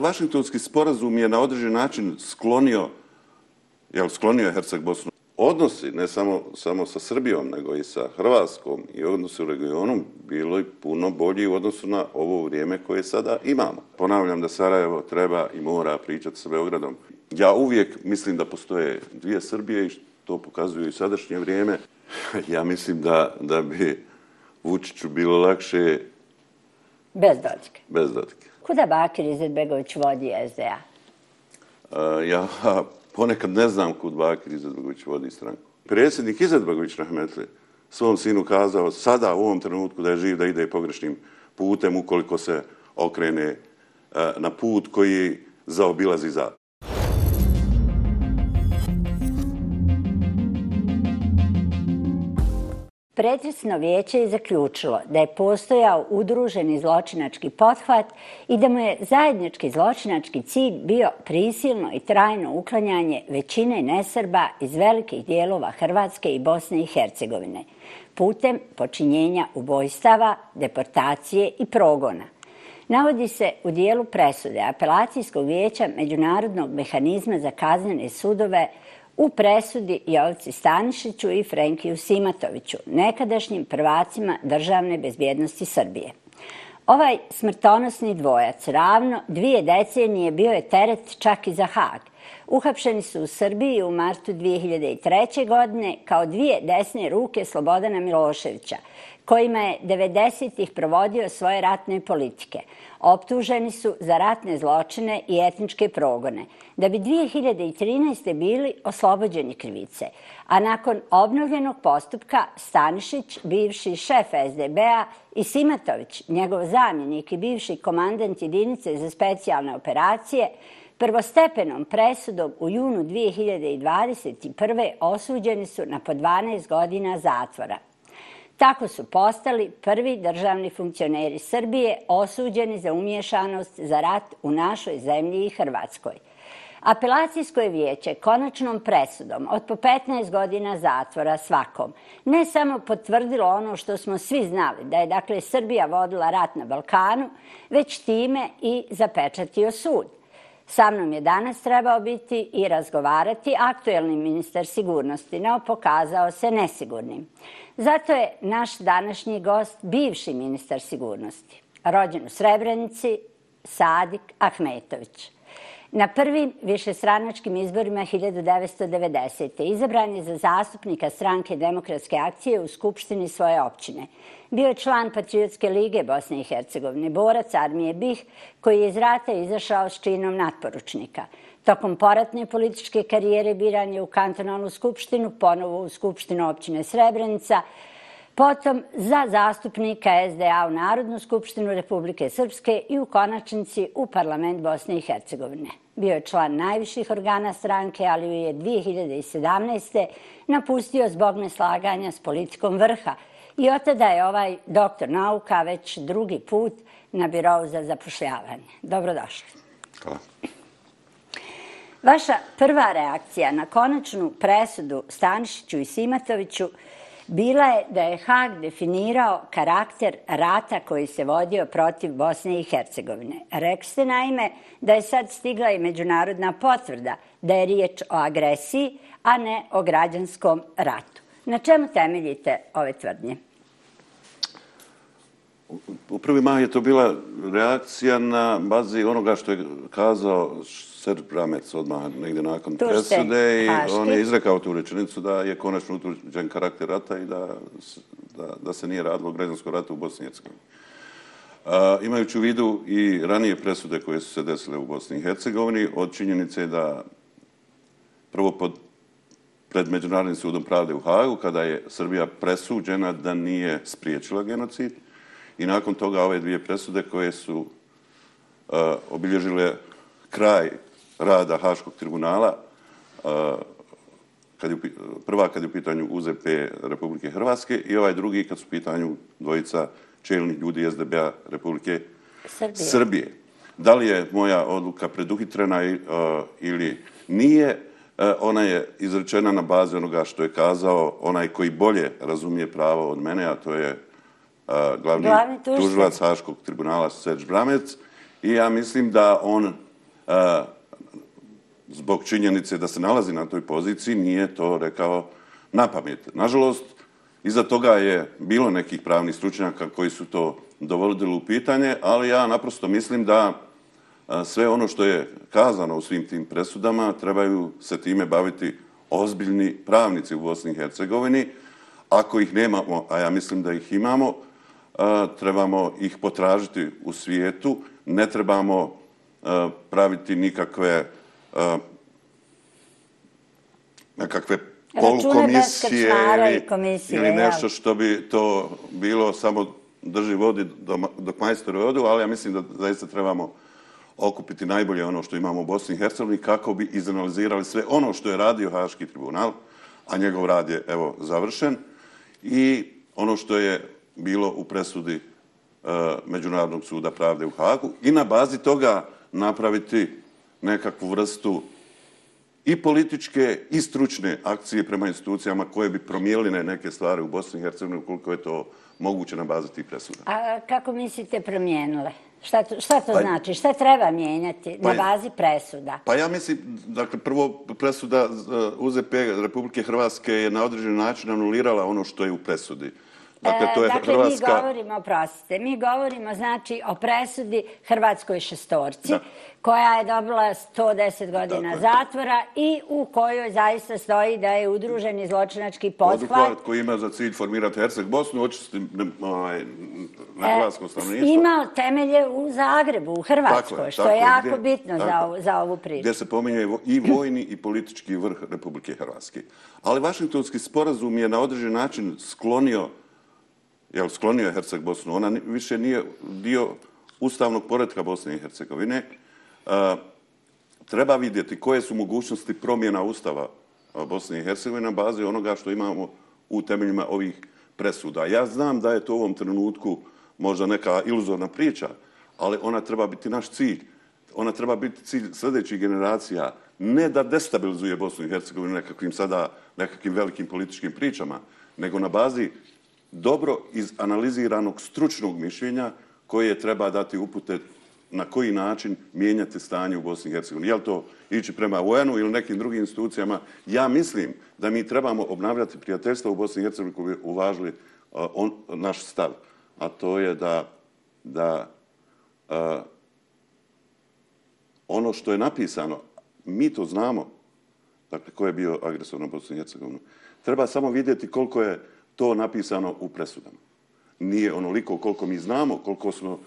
Vašingtonski sporazum je na određen način sklonio, jel, sklonio je Herceg Bosnu. Odnosi, ne samo, samo sa Srbijom, nego i sa Hrvatskom i odnosi u regionu, bilo je puno bolji u odnosu na ovo vrijeme koje sada imamo. Ponavljam da Sarajevo treba i mora pričati sa Beogradom. Ja uvijek mislim da postoje dvije Srbije i to pokazuju i sadašnje vrijeme. Ja mislim da, da bi Vučiću bilo lakše... Bez dodike. Bez dodike. Kuda Bakir Izetbegović vodi SDA? Uh, e, ja ponekad ne znam kud Bakir Izetbegović vodi stranku. Predsjednik Izetbegović Rahmetli svom sinu kazao sada u ovom trenutku da je živ da ide pogrešnim putem ukoliko se okrene uh, na put koji zaobilazi zapad. Pretresno vijeće je zaključilo da je postojao udruženi zločinački pothvat i da mu je zajednički zločinački cilj bio prisilno i trajno uklanjanje većine nesrba iz velikih dijelova Hrvatske i Bosne i Hercegovine putem počinjenja ubojstava, deportacije i progona. Navodi se u dijelu presude apelacijskog vijeća Međunarodnog mehanizma za kaznene sudove u presudi Jovci Stanišiću i Frenkiju Simatoviću, nekadašnjim prvacima državne bezbjednosti Srbije. Ovaj smrtonosni dvojac ravno dvije decenije bio je teret čak i za Hag. Uhapšeni su u Srbiji u martu 2003. godine kao dvije desne ruke Slobodana Miloševića, kojima je 90-ih provodio svoje ratne politike. Optuženi su za ratne zločine i etničke progone, da bi 2013. bili oslobođeni krivice. A nakon obnovljenog postupka Stanišić, bivši šef SDB-a, i Simatović, njegov zamjenik i bivši komandant jedinice za specijalne operacije, prvostepenom presudom u junu 2021. osuđeni su na po 12 godina zatvora. Tako su postali prvi državni funkcioneri Srbije osuđeni za umješanost za rat u našoj zemlji i Hrvatskoj. Apelacijsko je vijeće konačnom presudom od po 15 godina zatvora svakom ne samo potvrdilo ono što smo svi znali, da je dakle Srbija vodila rat na Balkanu, već time i zapečatio sud. Sa mnom je danas trebao biti i razgovarati aktuelni ministar sigurnosti, no pokazao se nesigurnim. Zato je naš današnji gost bivši ministar sigurnosti, rođen u Srebrenici, Sadik Ahmetović. Na prvim višestranačkim izborima 1990. izabran je za zastupnika stranke demokratske akcije u Skupštini svoje općine. Bio je član Patriotske lige Bosne i Hercegovine, borac armije BiH, koji je iz rata izašao s činom natporučnika. Tokom poratne političke karijere biran je u kantonalnu skupštinu, ponovo u skupštinu općine Srebrenica, potom za zastupnika SDA u Narodnu skupštinu Republike Srpske i u konačnici u parlament Bosne i Hercegovine. Bio je član najviših organa stranke, ali ju je 2017. napustio zbog neslaganja s politikom vrha. I od tada je ovaj doktor nauka već drugi put na birovu za zapošljavanje. Dobrodošli. Hvala. Vaša prva reakcija na konačnu presudu Stanišiću i Simatoviću bila je da je Hag definirao karakter rata koji se vodio protiv Bosne i Hercegovine. Rekli ste naime da je sad stigla i međunarodna potvrda da je riječ o agresiji, a ne o građanskom ratu. Na čemu temeljite ove tvrdnje? U prvi mah je to bila reakcija na bazi onoga što je kazao Srđ Bramec odmah negdje nakon Tušte, presude i Haški. on je izrekao tu rečenicu da je konačno utvrđen karakter rata i da, da, da se nije radilo o građanskom ratu u Bosni i Hercegovini. Uh, imajući u vidu i ranije presude koje su se desile u Bosni i Hercegovini, od činjenice da prvo pod, pred Međunarodnim sudom pravde u Hagu, kada je Srbija presuđena da nije spriječila genocid, i nakon toga ove dvije presude koje su uh, obilježile kraj rada Haškog tribunala, kad je, prva kad je u pitanju UZP Republike Hrvatske i ovaj drugi kad su u pitanju dvojica čelnih ljudi SDB-a Republike Srbije. Srbije. Da li je moja odluka preduhitrena ili nije, ona je izrečena na bazi onoga što je kazao onaj koji bolje razumije pravo od mene, a to je glavni, glavni tužilac Haškog tribunala Serđ Bramec. I ja mislim da on zbog činjenice da se nalazi na toj poziciji, nije to rekao na pamet. Nažalost, iza toga je bilo nekih pravnih stručnjaka koji su to dovodili u pitanje, ali ja naprosto mislim da sve ono što je kazano u svim tim presudama trebaju se time baviti ozbiljni pravnici u Bosni i Hercegovini. Ako ih nemamo, a ja mislim da ih imamo, trebamo ih potražiti u svijetu, ne trebamo praviti nikakve nekakve polukomisije ili, ili nešto što bi to bilo samo drži vodi dok majstori odu, ali ja mislim da zaista trebamo okupiti najbolje ono što imamo u Bosni i Hercegovini kako bi izanalizirali sve ono što je radio Haški tribunal, a njegov rad je evo završen. I ono što je bilo u presudi e, Međunarodnog suda pravde u Hagu i na bazi toga napraviti nekakvu vrstu i političke i stručne akcije prema institucijama koje bi promijenile neke stvari u Bosni i Hercegovini ukoliko je to moguće na bazi tih presuda. A kako mislite promijenile? Šta to, šta to pa, znači? Šta treba mijenjati pa, na bazi presuda? Pa ja mislim, dakle, prvo presuda UZP Republike Hrvatske je na određen način anulirala ono što je u presudi. Dakle, to je dakle, Hrvatska... mi govorimo, prostite, mi govorimo znači o presudi Hrvatskoj šestorci, da. koja je dobila 110 godina dakle. zatvora i u kojoj zaista stoji da je udruženi zločinački pothvat. Poduhvat koji ima za cilj formirati Herceg Bosnu, očistiti ovaj, na e, hrvatskom stanovništvu. Ima temelje u Zagrebu, u Hrvatskoj, je, što je jako gdje, bitno tako, za, za ovu priču. Gdje se pominje i vojni i politički vrh Republike Hrvatske. Ali Vašingtonski sporazum je na određen način sklonio jel, sklonio je Herceg Bosnu, ona više nije dio ustavnog poredka Bosne i Hercegovine. E, treba vidjeti koje su mogućnosti promjena ustava e, Bosne i Hercegovine na bazi onoga što imamo u temeljima ovih presuda. Ja znam da je to u ovom trenutku možda neka iluzorna priča, ali ona treba biti naš cilj. Ona treba biti cilj sljedećih generacija, ne da destabilizuje Bosnu i Hercegovinu nekakvim sada nekakvim velikim političkim pričama, nego na bazi dobro iz analiziranog stručnog mišljenja koje treba dati upute na koji način mijenjati stanje u Bosni i Hercegovini. Je li to ići prema UN-u ili nekim drugim institucijama? Ja mislim da mi trebamo obnavljati prijateljstvo u Bosni i Hercegovini koji bi uvažili on, naš stav. A to je da, da uh, ono što je napisano, mi to znamo, dakle, ko je bio agresor na Bosnu i Hercegovinu, treba samo vidjeti koliko je to napisano u presudama. Nije onoliko koliko mi znamo, koliko, smo,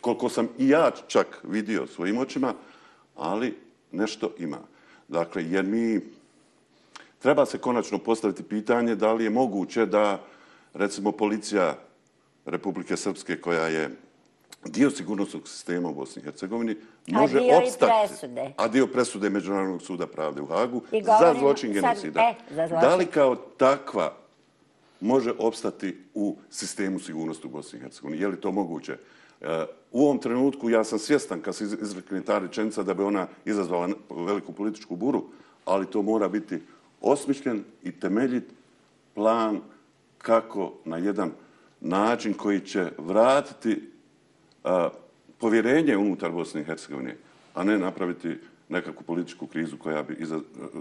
koliko sam i ja čak vidio svojim očima, ali nešto ima. Dakle, jer mi treba se konačno postaviti pitanje da li je moguće da, recimo, policija Republike Srpske, koja je dio sigurnosnog sistema u Bosni i Hercegovini, može a dio opstati. I presude. A dio presude Međunarodnog suda pravde u Hagu za zločin genocida. E, za zločin. Da li kao takva može opstati u sistemu sigurnosti u Bosni i Hercegovini. Je li to moguće? Eh, u ovom trenutku ja sam svjestan kad se izrekne ta rečenica da bi ona izazvala veliku političku buru, ali to mora biti osmišljen i temeljit plan kako na jedan način koji će vratiti eh, povjerenje unutar Bosne i Hercegovine, a ne napraviti nekakvu političku krizu koja bi, iza,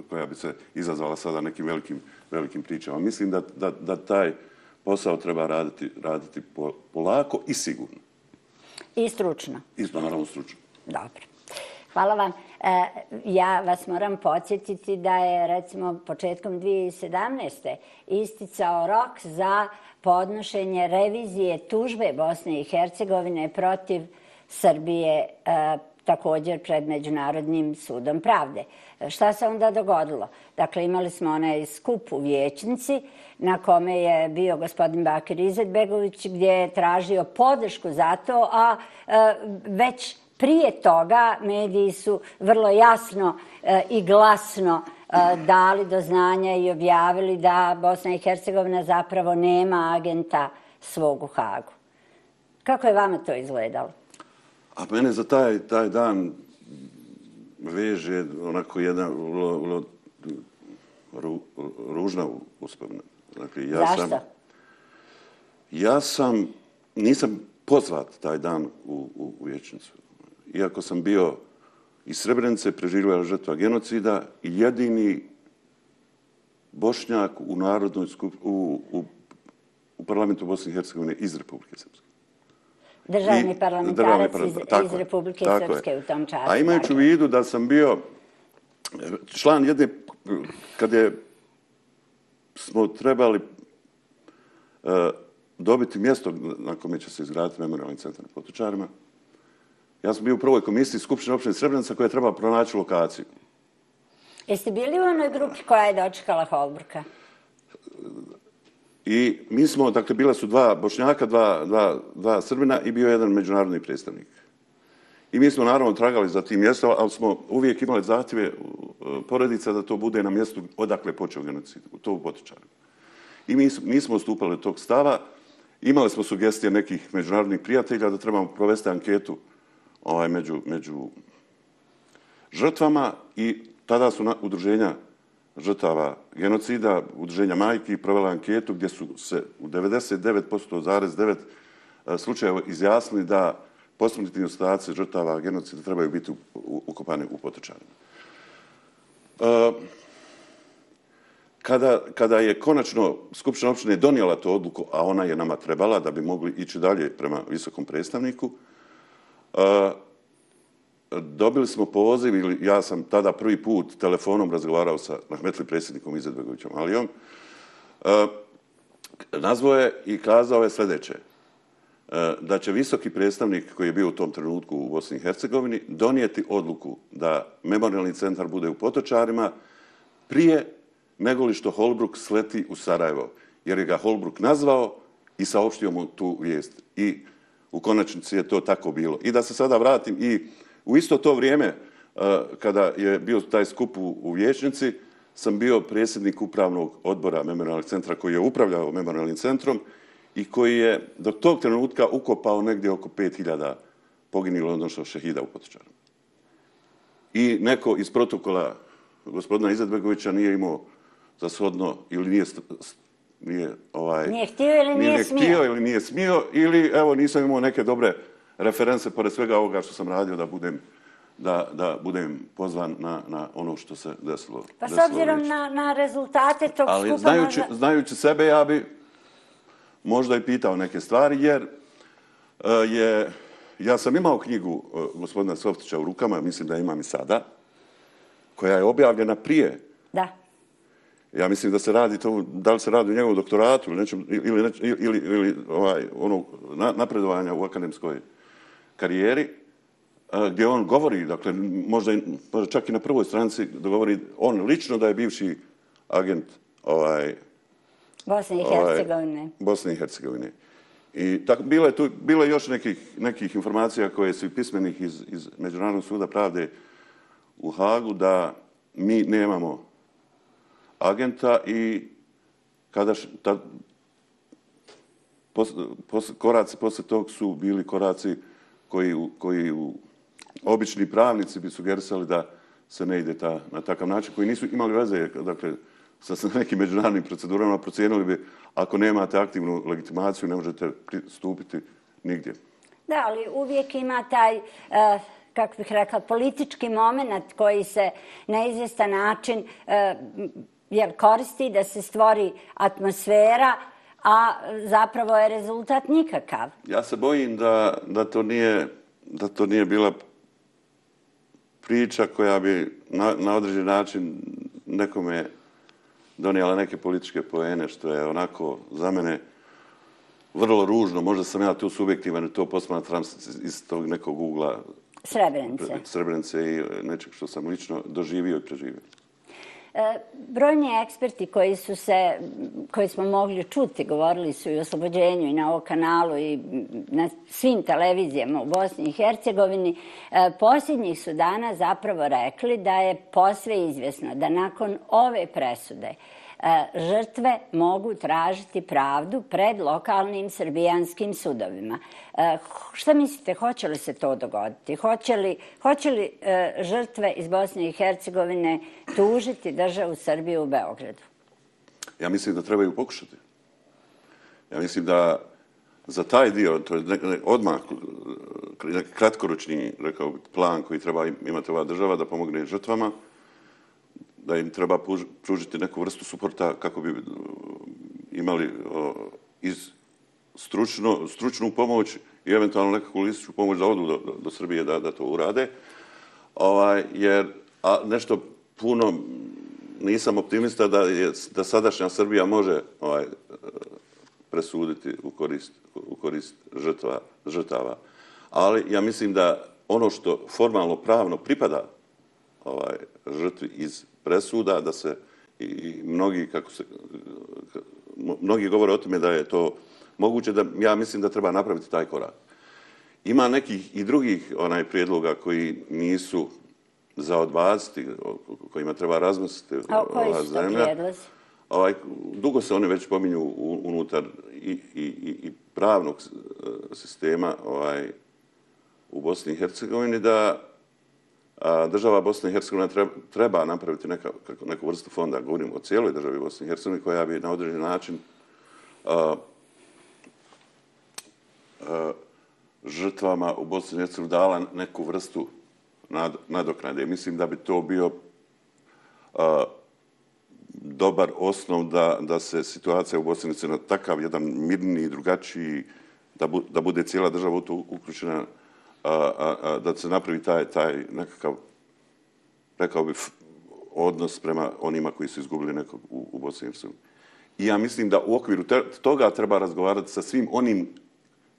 koja bi se izazvala sada nekim velikim, velikim pričama. Mislim da, da, da taj posao treba raditi, raditi polako i sigurno. I stručno. Isto, naravno, stručno. Dobro. Hvala vam. E, ja vas moram podsjetiti da je, recimo, početkom 2017. isticao rok za podnošenje revizije tužbe Bosne i Hercegovine protiv Srbije e, također pred Međunarodnim sudom pravde. E, šta se onda dogodilo? Dakle, imali smo onaj skup u Vječnici na kome je bio gospodin Bakir Izetbegović gdje je tražio podršku za to, a e, već prije toga mediji su vrlo jasno e, i glasno dali do znanja i objavili da Bosna i Hercegovina zapravo nema agenta svog u Hagu. Kako je vama to izgledalo? A mene za taj, taj dan veže onako jedna vrlo, vrlo ru, ružna uspomena. Dakle, ja Zašto? Sam, ja sam, nisam pozvat taj dan u, u, u vječnicu. Iako sam bio iz Srebrenice preživljava žrtva genocida i jedini bošnjak u narodnoj skup, u, u, u parlamentu Bosne i Hercegovine iz Republike Srpske. Državni parlamentarac državni iz, iz Republike tako Srpske je. u tom času. A imajući u vidu da sam bio član jedne, kad je smo trebali e, dobiti mjesto na kome će se izgraditi memorialni centar na Potočarima, ja sam bio u prvoj komisiji Skupštine opštine Srebrenica koja je trebala pronaći lokaciju. Jeste bili u onoj grupi koja je dočekala Holbruka? I mi smo, dakle, bila su dva bošnjaka, dva, dva, dva srbina i bio jedan međunarodni predstavnik. I mi smo naravno tragali za tim mjestom, ali smo uvijek imali zahtjeve porodica da to bude na mjestu odakle počeo genocid, u to u Potičaru. I mi smo- nismo ostupali od tog stava. Imali smo sugestije nekih međunarodnih prijatelja da trebamo provesti anketu ovaj, među, među žrtvama i tada su na, udruženja žrtava genocida, udruženja majki provela anketu gdje su se u 99,9 e, slučajeva izjasnili da posmrtni ostaci žrtava genocida trebaju biti u- ukopani u potočarima. E, kada, kada je konačno Skupština opštine donijela tu odluku, a ona je nama trebala da bi mogli ići dalje prema visokom predstavniku, e, dobili smo poziv, ili ja sam tada prvi put telefonom razgovarao sa Mahmetli predsjednikom Izetbegovićom Alijom, e, nazvao je i kazao je sljedeće, e, da će visoki predstavnik koji je bio u tom trenutku u Bosni i Hercegovini donijeti odluku da memorialni centar bude u Potočarima prije nego li što Holbruk sleti u Sarajevo, jer je ga Holbruk nazvao i saopštio mu tu vijest. I u konačnici je to tako bilo. I da se sada vratim i u isto to vrijeme e, kada je bio taj skup u, Vječnici, sam bio predsjednik upravnog odbora memorialnog centra koji je upravljao memorialnim centrom i koji je do tog trenutka ukopao negdje oko 5000 poginilo, odnosno šehida u Potočaru. I neko iz protokola gospodina Izetbegovića nije imao za shodno ili nije, nije, ovaj, Nije htio ili nije smio? htio ili nije smio ili evo nisam imao neke dobre reference pored svega ovoga što sam radio da budem da, da budem pozvan na, na ono što se desilo. Pa s obzirom na, na rezultate tog Ali skupa... znajući, možda- znajući sebe, ja bi možda i pitao neke stvari, jer e, je, ja sam imao knjigu e, gospodina Softića u rukama, mislim da imam i sada, koja je objavljena prije. Da. Ja mislim da se radi to, da li se radi u njegovom doktoratu ili, nečem, ili, neć, ili, ili ovaj, ono, na, napredovanja u akademskoj karijeri, e, gdje on govori, dakle, možda, možda čak i na prvoj stranici da govori on lično da je bivši agent ovaj, Bosne i ovaj, Hercegovine. Bosne i Hercegovine. I tako, bilo je tu, bilo je još nekih, nekih informacija koje su pismenih iz, iz Međunarodnog suda pravde u Hagu da mi nemamo agenta i kada š, ta, pos, pos, koraci posle tog su bili koraci koji, koji u, obični pravnici bi sugerisali da se ne ide ta, na takav način, koji nisu imali veze dakle, sa, sa nekim međunarodnim procedurama, procijenili bi ako nemate aktivnu legitimaciju, ne možete pristupiti nigdje. Da, ali uvijek ima taj, eh, kako bih rekla, politički moment koji se na izvjestan način eh, jer koristi da se stvori atmosfera, a zapravo je rezultat nikakav. Ja se bojim da, da, to, nije, da to nije bila priča koja bi na, na određen način nekome donijela neke političke poene, što je onako za mene vrlo ružno. Možda sam ja tu subjektivan i to posmatram iz tog nekog ugla Srebrenice. Srebrenice i nečeg što sam lično doživio i preživio. E, Brojni eksperti koji su se, koji smo mogli čuti, govorili su i o oslobođenju i na ovom kanalu i na svim televizijama u Bosni i Hercegovini, e, posljednjih su dana zapravo rekli da je posve izvjesno da nakon ove presude E, žrtve mogu tražiti pravdu pred lokalnim srbijanskim sudovima. E, šta mislite, hoće li se to dogoditi? Hoće li, hoće li e, žrtve iz Bosne i Hercegovine tužiti državu Srbiju u Beogradu? Ja mislim da trebaju pokušati. Ja mislim da za taj dio, to je nek, nek, odmah neki kratkoročni rekao, plan koji treba imati ova država da pomogne žrtvama, da im treba pružiti neku vrstu suporta kako bi uh, imali uh, iz stručno, stručnu pomoć i eventualno nekakvu lističku pomoć da odu do, do, do Srbije da, da to urade. Ovaj, jer a nešto puno nisam optimista da, je, da sadašnja Srbija može ovaj, uh, presuditi u korist, u korist žrtva, žrtava. Ali ja mislim da ono što formalno pravno pripada ovaj, žrtvi iz presuda, da se i mnogi, kako se, mnogi govore o tome da je to moguće, da ja mislim da treba napraviti taj korak. Ima nekih i drugih onaj prijedloga koji nisu za odbaciti, kojima treba razmisliti A koji su to prijedlozi? Ovaj, dugo se oni već pominju unutar i, i, i pravnog e, sistema ovaj, u Bosni i Hercegovini da država Bosne i Hercegovine treba, treba napraviti neka, kako, neku vrstu fonda, govorim o cijeloj državi Bosne i Hercegovine, koja bi na određen način a, a, žrtvama u Bosni i Hercegovini dala neku vrstu nad, nadoknade. Mislim da bi to bio a, dobar osnov da, da se situacija u Bosni i na takav jedan mirni i drugačiji, da, bu, da bude cijela država u to uključena, a, a, a, da se napravi taj, taj nekakav, rekao bi, odnos prema onima koji su izgubili nekog u, u Bosni i I ja mislim da u okviru te, toga treba razgovarati sa svim onim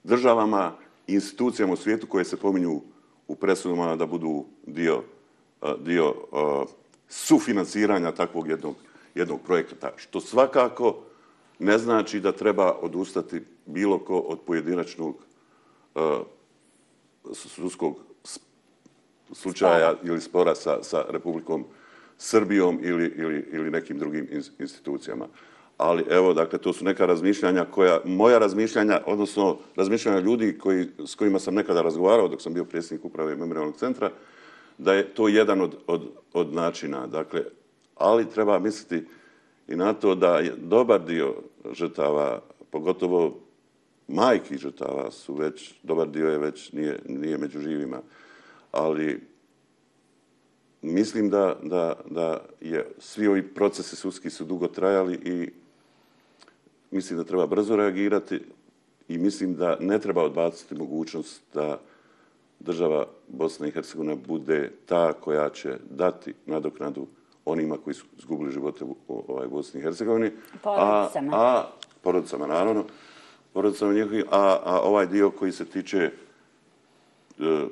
državama i institucijama u svijetu koje se pominju u presudama da budu dio, dio uh, sufinansiranja takvog jednog jednog projekta, što svakako ne znači da treba odustati bilo ko od pojedinačnog uh, sudskog slučaja ili spora sa, sa Republikom Srbijom ili, ili, ili nekim drugim institucijama. Ali evo, dakle, to su neka razmišljanja koja, moja razmišljanja, odnosno razmišljanja ljudi koji, s kojima sam nekada razgovarao dok sam bio predsjednik uprave memorialnog centra, da je to jedan od, od, od načina. Dakle, ali treba misliti i na to da je dobar dio žrtava, pogotovo majki žrtava su već, dobar dio je već nije, nije među živima, ali mislim da, da, da je svi ovi procesi sudski su dugo trajali i mislim da treba brzo reagirati i mislim da ne treba odbaciti mogućnost da država Bosna i Hercegovina bude ta koja će dati nadoknadu onima koji su izgubili živote u ovaj, Bosni i Hercegovini. Porodicama. A, a, porodicama, naravno. Porodicama njihovi, a, a ovaj dio koji se tiče e,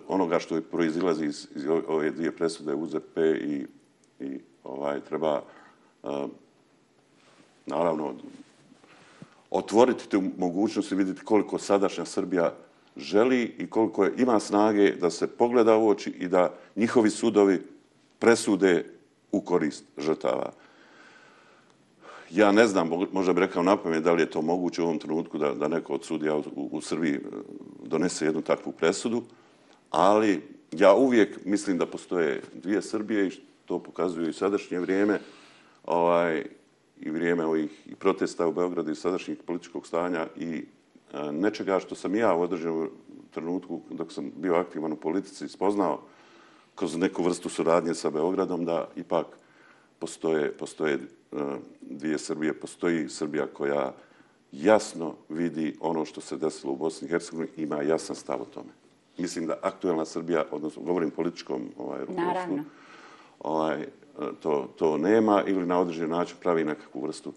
onoga što je proizilazi iz, iz ove dvije presude UZP i, i ovaj treba e, naravno otvoriti tu mogućnost i vidjeti koliko sadašnja Srbija želi i koliko je, ima snage da se pogleda u oči i da njihovi sudovi presude u korist žrtava. Ja ne znam, možda bih rekao napamet da li je to moguće u ovom trenutku da, da neko od sudija u, u Srbiji e, donese jednu takvu presudu, ali ja uvijek mislim da postoje dvije Srbije i to pokazuju i sadašnje vrijeme ovaj, i vrijeme ovih i protesta u Beogradu i sadašnjih političkog stanja i e, nečega što sam ja u određenom trenutku dok sam bio aktivan u politici spoznao kroz neku vrstu suradnje sa Beogradom da ipak postoje, postoje dvije Srbije. Postoji Srbija koja jasno vidi ono što se desilo u Bosni i Hercegovini i ima jasan stav o tome. Mislim da aktuelna Srbija, odnosno govorim političkom ovaj, rukovodstvu, ovaj, to, to nema ili na određen način pravi nekakvu vrstu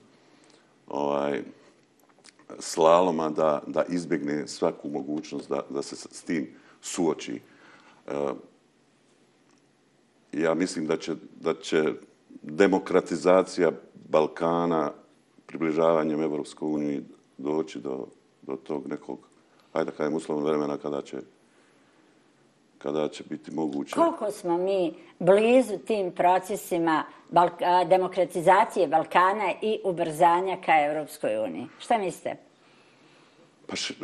ovaj, slaloma da, da izbjegne svaku mogućnost da, da se s tim suoči. Uh, ja mislim da će, da će demokratizacija Balkana približavanjem Evropskoj uniji doći do, do tog nekog, ajde da kajem uslovno vremena kada će kada će biti moguće. Koliko smo mi blizu tim procesima Balka, demokratizacije Balkana i ubrzanja ka Evropskoj uniji? Šta mislite? Pa š,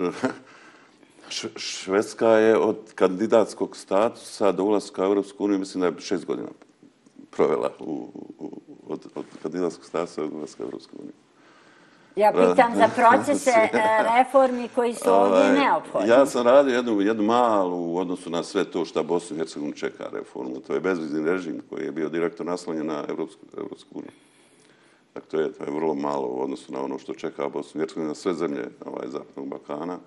Švedska je od kandidatskog statusa do ulaska u Europsku uniju, mislim da je šest godina provela u, u, od, od kandidatskog ulaska u Europsku uniju. Ja pitam za procese e, reformi koji su ovdje Ovaj, neophodni. Ja sam radio jednu, jednu malu u odnosu na sve to što Bosnu i Hercegovinu čeka reformu. To je bezvizni režim koji je bio direktor naslonjen na Evropsku, Evropsku uniju. Dakle, to je, to je vrlo malo u odnosu na ono što čeka Bosnu i Hercegovinu na sve zemlje ovaj, Zapadnog Balkana.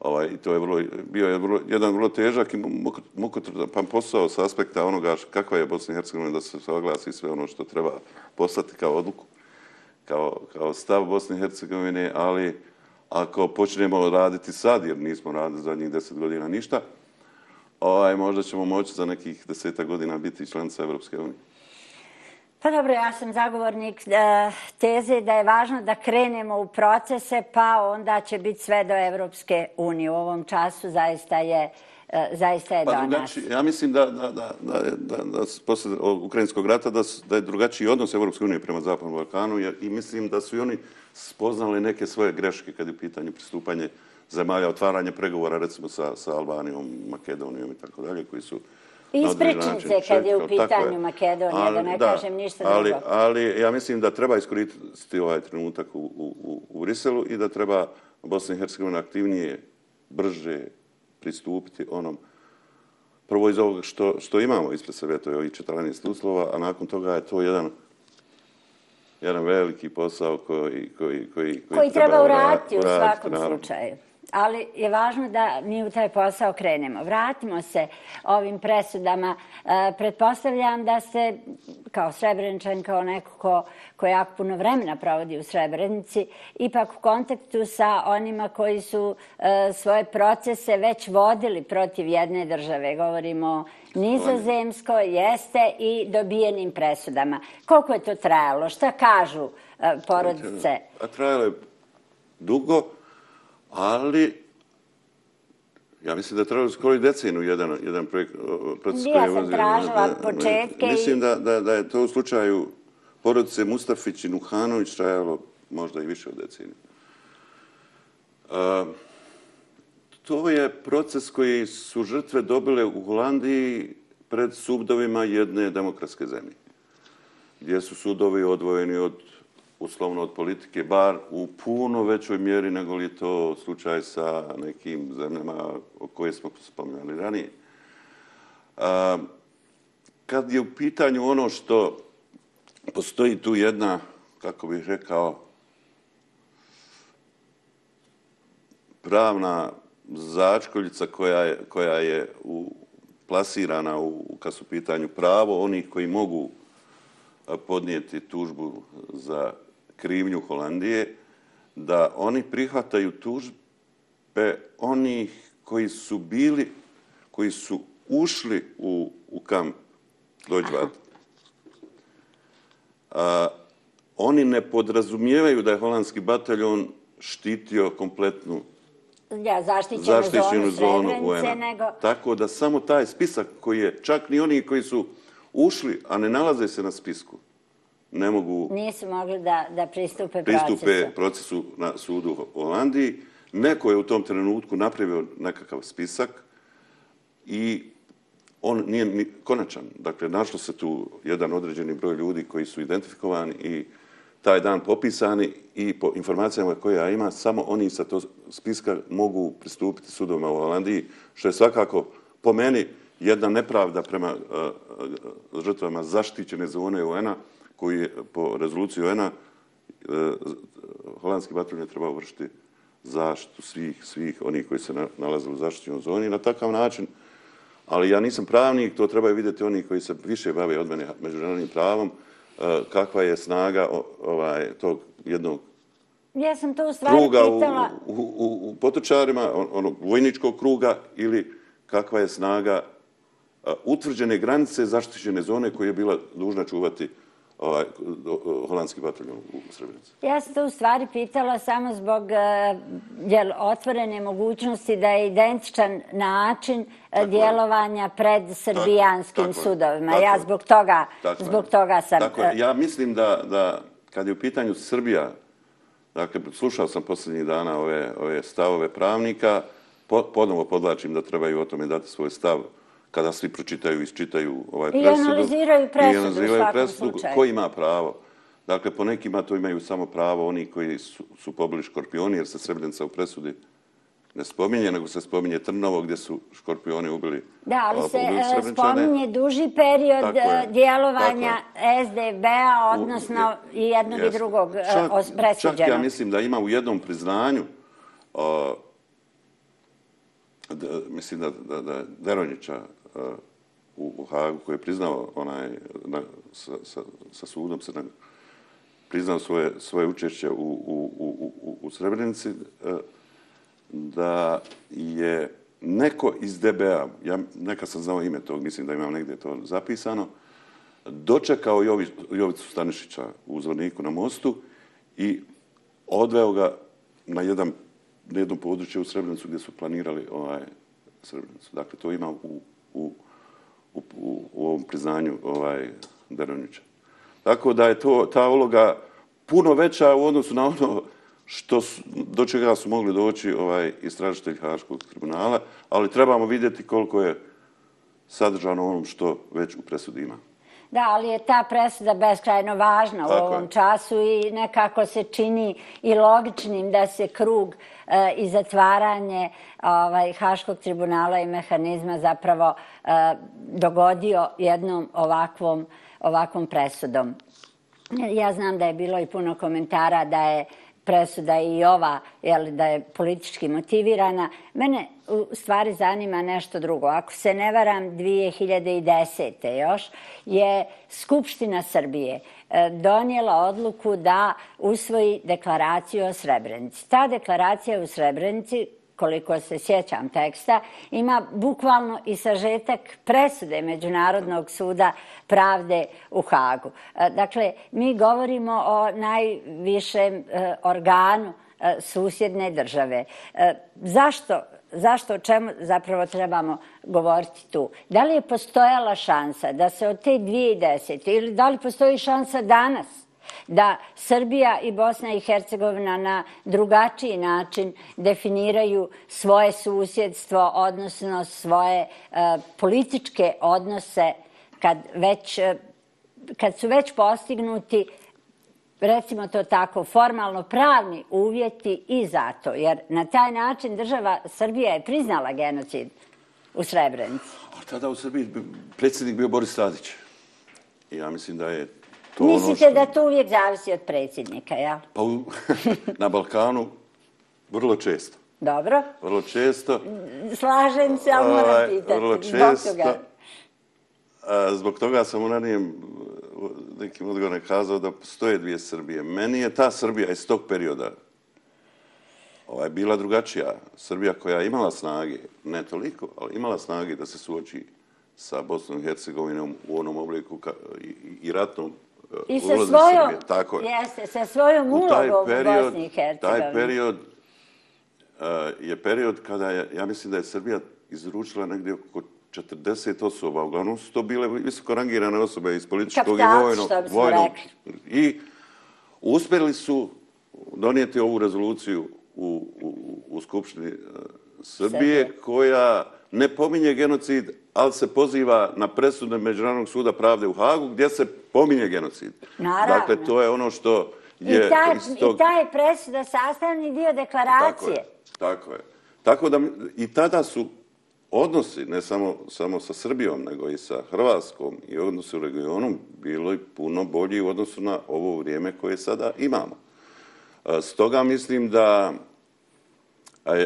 Ovaj, I to je vrlo, bio je vrlo, jedan vrlo težak i muk- mukotrpan posao s aspekta onoga kakva je Bosna i Hercegovina da se oglasi sve ono što treba poslati kao odluku, kao, kao stav Bosne i Hercegovine, ali ako počnemo raditi sad, jer nismo radili zadnjih deset godina ništa, ovaj, možda ćemo moći za nekih deseta godina biti članica Evropske unije. Pa dobro, ja sam zagovornik e, teze da je važno da krenemo u procese, pa onda će biti sve do Evropske unije. U ovom času zaista je, e, zaista je Pa do nas. drugačiji, ja mislim da, da, da, da, da, da, posle ukrajinskog rata da, da je drugačiji odnos Evropske unije prema Zapadnom Balkanu jer, i mislim da su i oni spoznali neke svoje greške kad je u pitanju pristupanje zemalja, otvaranje pregovora recimo sa, sa Albanijom, Makedonijom i tako dalje, koji su određeni ispričnice kad je u pitanju Makedonija, da ne kažem ništa ali, drugo. Ali ja mislim da treba iskoristiti ovaj trenutak u, u, u, u Briselu i da treba Bosna i Hercegovina aktivnije, brže pristupiti onom prvo iz ovoga što, što imamo ispred sebe, to je ovih 14 uslova, a nakon toga je to jedan jedan veliki posao koji, koji, koji, koji treba ura- uraditi u svakom naravno. slučaju. Ali je važno da mi u taj posao krenemo. Vratimo se ovim presudama. E, pretpostavljam da ste kao Srebreničan, kao neko ko, ko jako puno vremena provodi u Srebrenici, ipak u kontaktu sa onima koji su e, svoje procese već vodili protiv jedne države. Govorimo o Nizozemskoj, jeste, i dobijenim presudama. Koliko je to trajalo? Šta kažu e, porodice? A trajalo je dugo, ali ja mislim da trajalo skoro i decenu jedan, jedan projekt, proces Ja koji je sam vozio. tražila Da, da, početke Mislim da, da, da je to u slučaju porodice Mustafić i Nuhanović trajalo možda i više od decenije. A, to je proces koji su žrtve dobile u Holandiji pred sudovima jedne demokratske zemlje gdje su sudovi odvojeni od uslovno od politike, bar u puno većoj mjeri nego li je to slučaj sa nekim zemljama o koje smo spominjali ranije. A, kad je u pitanju ono što postoji tu jedna, kako bih rekao, pravna začkoljica koja je, koja je u, plasirana u, kad su u pitanju pravo onih koji mogu podnijeti tužbu za krivnju Holandije, da oni prihvataju tužbe onih koji su bili, koji su ušli u, u kamp. A, oni ne podrazumijevaju da je holandski bataljon štitio kompletnu Ja, zaštićenu, zaštićenu zonu zonu UN-a. nego... Tako da samo taj spisak koji je, čak ni oni koji su ušli, a ne nalaze se na spisku, ne mogu Nisu mogli da, da pristupe, pristupe procesu. procesu na sudu u Holandiji. Neko je u tom trenutku napravio nekakav spisak i on nije ni konačan. Dakle, našlo se tu jedan određeni broj ljudi koji su identifikovani i taj dan popisani i po informacijama koje ja ima, samo oni sa to spiska mogu pristupiti sudovima u Holandiji, što je svakako po meni jedna nepravda prema uh, uh, žrtvama zaštićene zone UN-a, koji je po rezoluciji UN-a uh, holandski bataljon je trebao vršiti zaštitu svih, svih onih koji se na, nalaze u zaštićenoj zoni. Na takav način ali ja nisam pravnik, to trebaju vidjeti oni koji se više bave od mene međunarodnim pravom, e, kakva je snaga o- ovaj, tog jednog Ja sam to u stvari kruga u, pitala... u, u, u potočarima, on- onog vojničkog kruga, ili kakva je snaga a, utvrđene granice zaštićene zone koje je bila dužna čuvati ovaj, holandski bataljon u Srebrenici. Ja sam to u stvari pitala samo zbog e, jel, otvorene mogućnosti da je identičan način e, Tako je. djelovanja pred srbijanskim tako je, sudovima. tako ja zbog toga, Tako zbog toga sam... Tako e. Ja mislim da, da kad je u pitanju Srbija, dakle, slušao sam posljednjih dana ove, ove stavove pravnika, po, ponovo podlačim da trebaju o tome dati svoj stav kada svi pročitaju i isčitaju ovaj I presudu. analiziraju presudu I analiziraju presudu slučaju. ko ima pravo. Dakle, po nekima to imaju samo pravo oni koji su, su pobili škorpioni, jer se Srebrenica u presudi ne spominje, nego se spominje Trnovo gdje su škorpioni ubili Da, ali a, se e, spominje duži period e, djelovanja SDB-a, U- odnosno i jednog i Jeste. drugog e, Čak- presuđenog. Čak ja mislim da ima u jednom priznanju, a, da, mislim da, da, da Deronjića Eh, u, u Hagu koji je priznao onaj, na, sa, sa, sa sudom se priznao svoje, svoje učešće u, u, u, u, u Srebrenici, eh, da je neko iz DBA, ja neka sam znao ime tog, mislim da imam negdje to zapisano, dočekao Jovi, Jovicu Stanišića u Zvorniku na mostu i odveo ga na jedan na jednom području u Srebrenicu gdje su planirali ovaj Srebrenicu. Dakle, to ima u, u, u, u, ovom priznanju ovaj Daronića. Tako da je to ta uloga puno veća u odnosu na ono što su, do čega su mogli doći ovaj istražitelj Haškog tribunala, ali trebamo vidjeti koliko je sadržano onom što već u presudi ima. Da, ali je ta presuda beskrajno važna u Tako ovom je. času i nekako se čini i logičnim da se krug e, i zatvaranje ovaj, Haškog tribunala i mehanizma zapravo e, dogodio jednom ovakvom, ovakvom presudom. Ja znam da je bilo i puno komentara da je presuda i ova, jel, da je politički motivirana. Mene u stvari zanima nešto drugo. Ako se ne varam, 2010. još je Skupština Srbije e, donijela odluku da usvoji deklaraciju o Srebrenici. Ta deklaracija u Srebrenici koliko se sjećam teksta, ima bukvalno i sažetak presude Međunarodnog suda pravde u Hagu. E, dakle, mi govorimo o najvišem e, organu susjedne države. Zašto zašto, o čemu zapravo trebamo govoriti tu? Da li je postojala šansa da se od te 2010. ili da li postoji šansa danas da Srbija i Bosna i Hercegovina na drugačiji način definiraju svoje susjedstvo, odnosno svoje e, političke odnose kad, već, e, kad su već postignuti recimo to tako, formalno pravni uvjeti i zato, jer na taj način država Srbija je priznala genocid u Srebrenici. A tada u Srbiji bi predsjednik bio Boris Tadić. I ja mislim da je to ono Mislite što... da to uvijek zavisi od predsjednika, ja? Pa u, na Balkanu vrlo često. Dobro, Vrlo često. slažem se, ali moram ovaj, pitati. Vrlo Zbog često. toga. A, zbog toga sam u ranijem u nekim odgovorima kazao da postoje dvije Srbije. Meni je ta Srbija iz tog perioda ovaj, bila drugačija. Srbija koja je imala snage, ne toliko, ali imala snage da se suoči sa Bosnom i Hercegovinom u onom obliku ka, i, i ratnom e, I sa svojom, Srbije. Tako je. jeste, sa svojom taj ulogom u period, Bosni i Hercegovini. taj period uh, je period kada je, ja mislim da je Srbija izručila negdje oko 40 osoba, uglavnom su to bile visoko rangirane osobe iz političkog i vojnog. rekli. I uspjeli su donijeti ovu rezoluciju u, u, u Skupštini uh, Srbije, koja ne pominje genocid, ali se poziva na presude Međunarodnog suda pravde u Hagu, gdje se pominje genocid. Naravno. Dakle, to je ono što I, je ta, iz tog... I ta je presuda sastavni dio Tako deklaracije. je, tako je. Tako da i tada su odnosi, ne samo, samo sa Srbijom, nego i sa Hrvatskom i odnosi u regionu bilo i puno bolji u odnosu na ovo vrijeme koje sada imamo. Stoga mislim da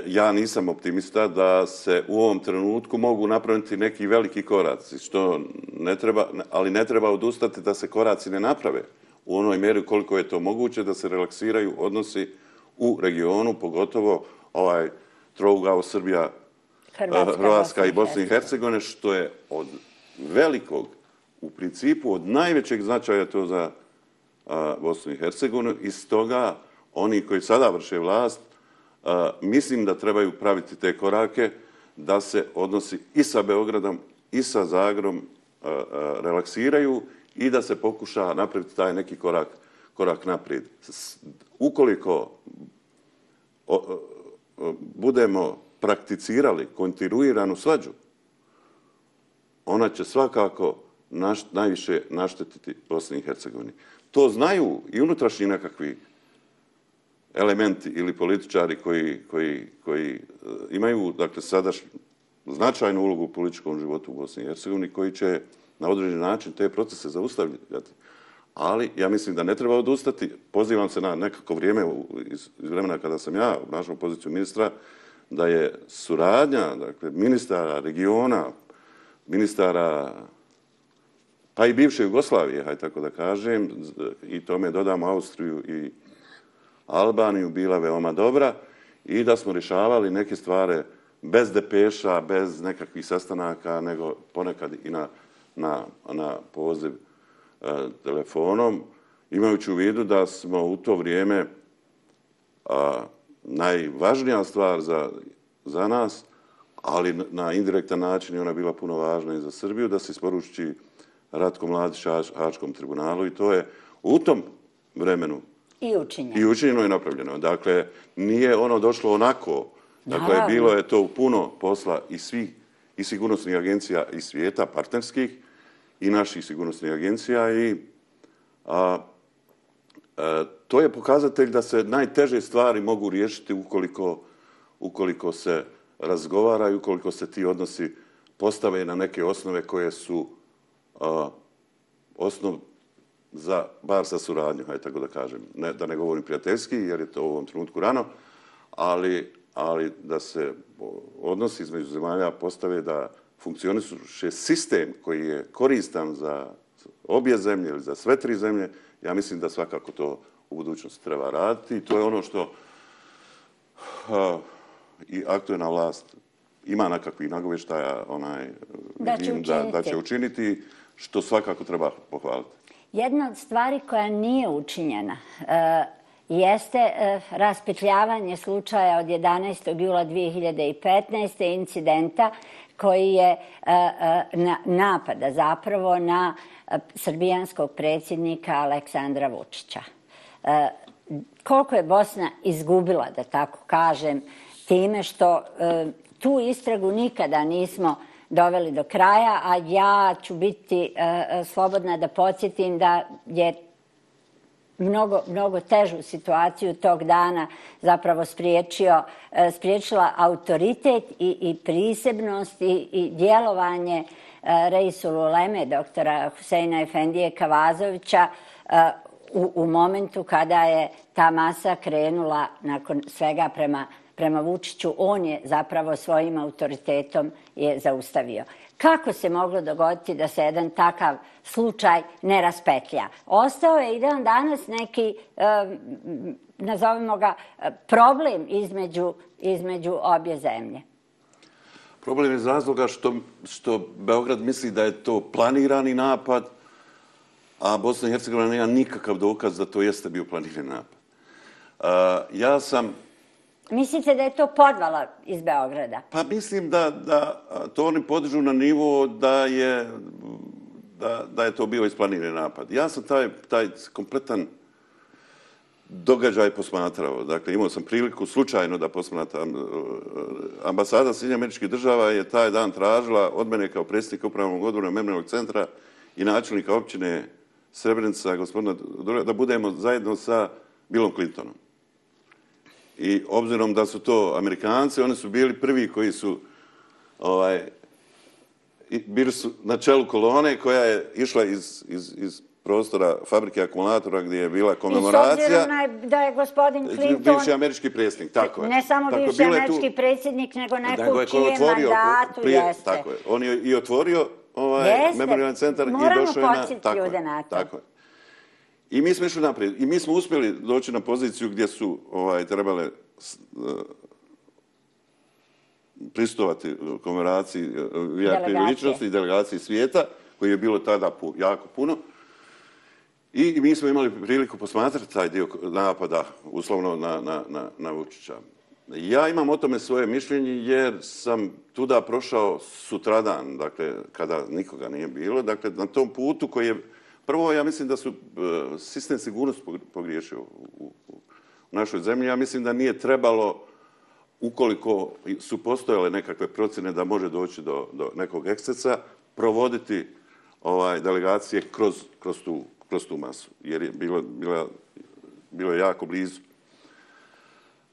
ja nisam optimista da se u ovom trenutku mogu napraviti neki veliki koraci, što ne treba, ali ne treba odustati da se koraci ne naprave u onoj mjeri koliko je to moguće da se relaksiraju odnosi u regionu, pogotovo ovaj trougao Srbija, Hrvatska, Hrvatska i Bosna i Hercegovine, što je od velikog, u principu od najvećeg značaja to za a, Bosnu i Hercegovinu i stoga oni koji sada vrše vlast a, mislim da trebaju praviti te korake da se odnosi i sa Beogradom i sa Zagrom a, relaksiraju i da se pokuša napraviti taj neki korak, korak naprijed. Ukoliko o, o, o, budemo prakticirali kontinuiranu svađu, ona će svakako naš, najviše naštetiti Bosni i Hercegovini. To znaju i unutrašnji nekakvi elementi ili političari koji, koji, koji e, imaju dakle, sadaš značajnu ulogu u političkom životu u Bosni i Hercegovini, koji će na određen način te procese zaustavljati. Ali ja mislim da ne treba odustati. Pozivam se na nekako vrijeme iz, iz vremena kada sam ja obnašao poziciju ministra, da je suradnja dakle, ministara regiona, ministara pa i bivše Jugoslavije, haj tako da kažem, i tome dodamo Austriju i Albaniju, bila veoma dobra i da smo rješavali neke stvari bez depeša, bez nekakvih sastanaka, nego ponekad i na, na, na poziv e, telefonom, imajući u vidu da smo u to vrijeme a, najvažnija stvar za, za nas, ali na indirektan način je ona bila puno važna i za Srbiju, da se isporuči Ratko Mladić Hačkom tribunalu i to je u tom vremenu i učinjeno. I učinjeno je napravljeno. Dakle, nije ono došlo onako. Dakle, Naravno. bilo je to puno posla i svih i sigurnosnih agencija i svijeta, partnerskih, i naših sigurnosnih agencija i a, E, to je pokazatelj da se najteže stvari mogu riješiti ukoliko, ukoliko se razgovara i ukoliko se ti odnosi postave na neke osnove koje su a, osnov za, bar sa suradnju, hajde tako da kažem. Ne, da ne govorim prijateljski, jer je to u ovom trenutku rano, ali, ali da se odnosi između zemalja postave da funkcioniše sistem koji je koristan za obje zemlje ili za sve tri zemlje, ja mislim da svakako to u budućnosti treba raditi. I to je ono što uh, i aktualna vlast ima nekakvih nagoveštaja onaj, da, će da, da će učiniti, što svakako treba pohvaliti. Jedna od stvari koja nije učinjena uh, jeste eh, raspetljavanje slučaja od 11. jula 2015. incidenta koji je eh, eh, napada zapravo na srbijanskog predsjednika Aleksandra Vučića. Koliko je Bosna izgubila, da tako kažem, time što tu istragu nikada nismo doveli do kraja, a ja ću biti slobodna da podsjetim da je mnogo, mnogo težu situaciju tog dana zapravo spriječio, e, spriječila autoritet i, i prisebnost i, i djelovanje e, Reisul Uleme, doktora Huseina Efendije Kavazovića, e, u, u momentu kada je ta masa krenula nakon svega prema prema Vučiću, on je zapravo svojim autoritetom je zaustavio. Kako se moglo dogoditi da se jedan takav slučaj ne raspetlja? Ostao je i dan danas neki, nazovimo ga, problem između, između obje zemlje. Problem je iz razloga što, što Beograd misli da je to planirani napad, a Bosna i Hercegovina nema nikakav dokaz da to jeste bio planirani napad. Uh, ja sam Mislite da je to podvala iz Beograda? Pa mislim da, da to oni podižu na nivo da je, da, da je to bio isplanirani napad. Ja sam taj, taj kompletan događaj posmatrao. Dakle, imao sam priliku slučajno da posmatram. E, e, ambasada Sjedinja američkih država je taj dan tražila od mene kao predsjednika upravnog odbora memorialnog centra i načelnika općine Srebrenica, gospodina da budemo zajedno sa Billom Clintonom. I obzirom da su to Amerikanci, oni su bili prvi koji su ovaj, bili su na čelu kolone koja je išla iz, iz, iz prostora fabrike akumulatora gdje je bila komemoracija. I s obzirom da je gospodin Clinton... Bivši američki predsjednik, tako je. Ne samo tako, bivši američki tu, predsjednik, nego neko u čijem otvorio, mandatu prije, jeste. Tako je. On je i otvorio ovaj memorialni centar i došao je na... Tako ljude na to. Tako je. I mi smo išli naprijed. I mi smo uspjeli doći na poziciju gdje su ovaj, trebale e, pristovati komemoraciji e, VIP ličnosti i delegaciji svijeta, koji je bilo tada jako puno. I mi smo imali priliku posmatrati taj dio napada, uslovno, na, na, na, na Vučića. Ja imam o tome svoje mišljenje jer sam tuda prošao sutradan, dakle, kada nikoga nije bilo, dakle, na tom putu koji je Prvo, ja mislim da su e, sistem sigurnosti pogriješio u, u našoj zemlji. Ja mislim da nije trebalo, ukoliko su postojale nekakve procjene da može doći do, do nekog ekscesa, provoditi ovaj, delegacije kroz, kroz, tu, kroz tu masu, jer je bilo, bilo, bilo je jako blizu.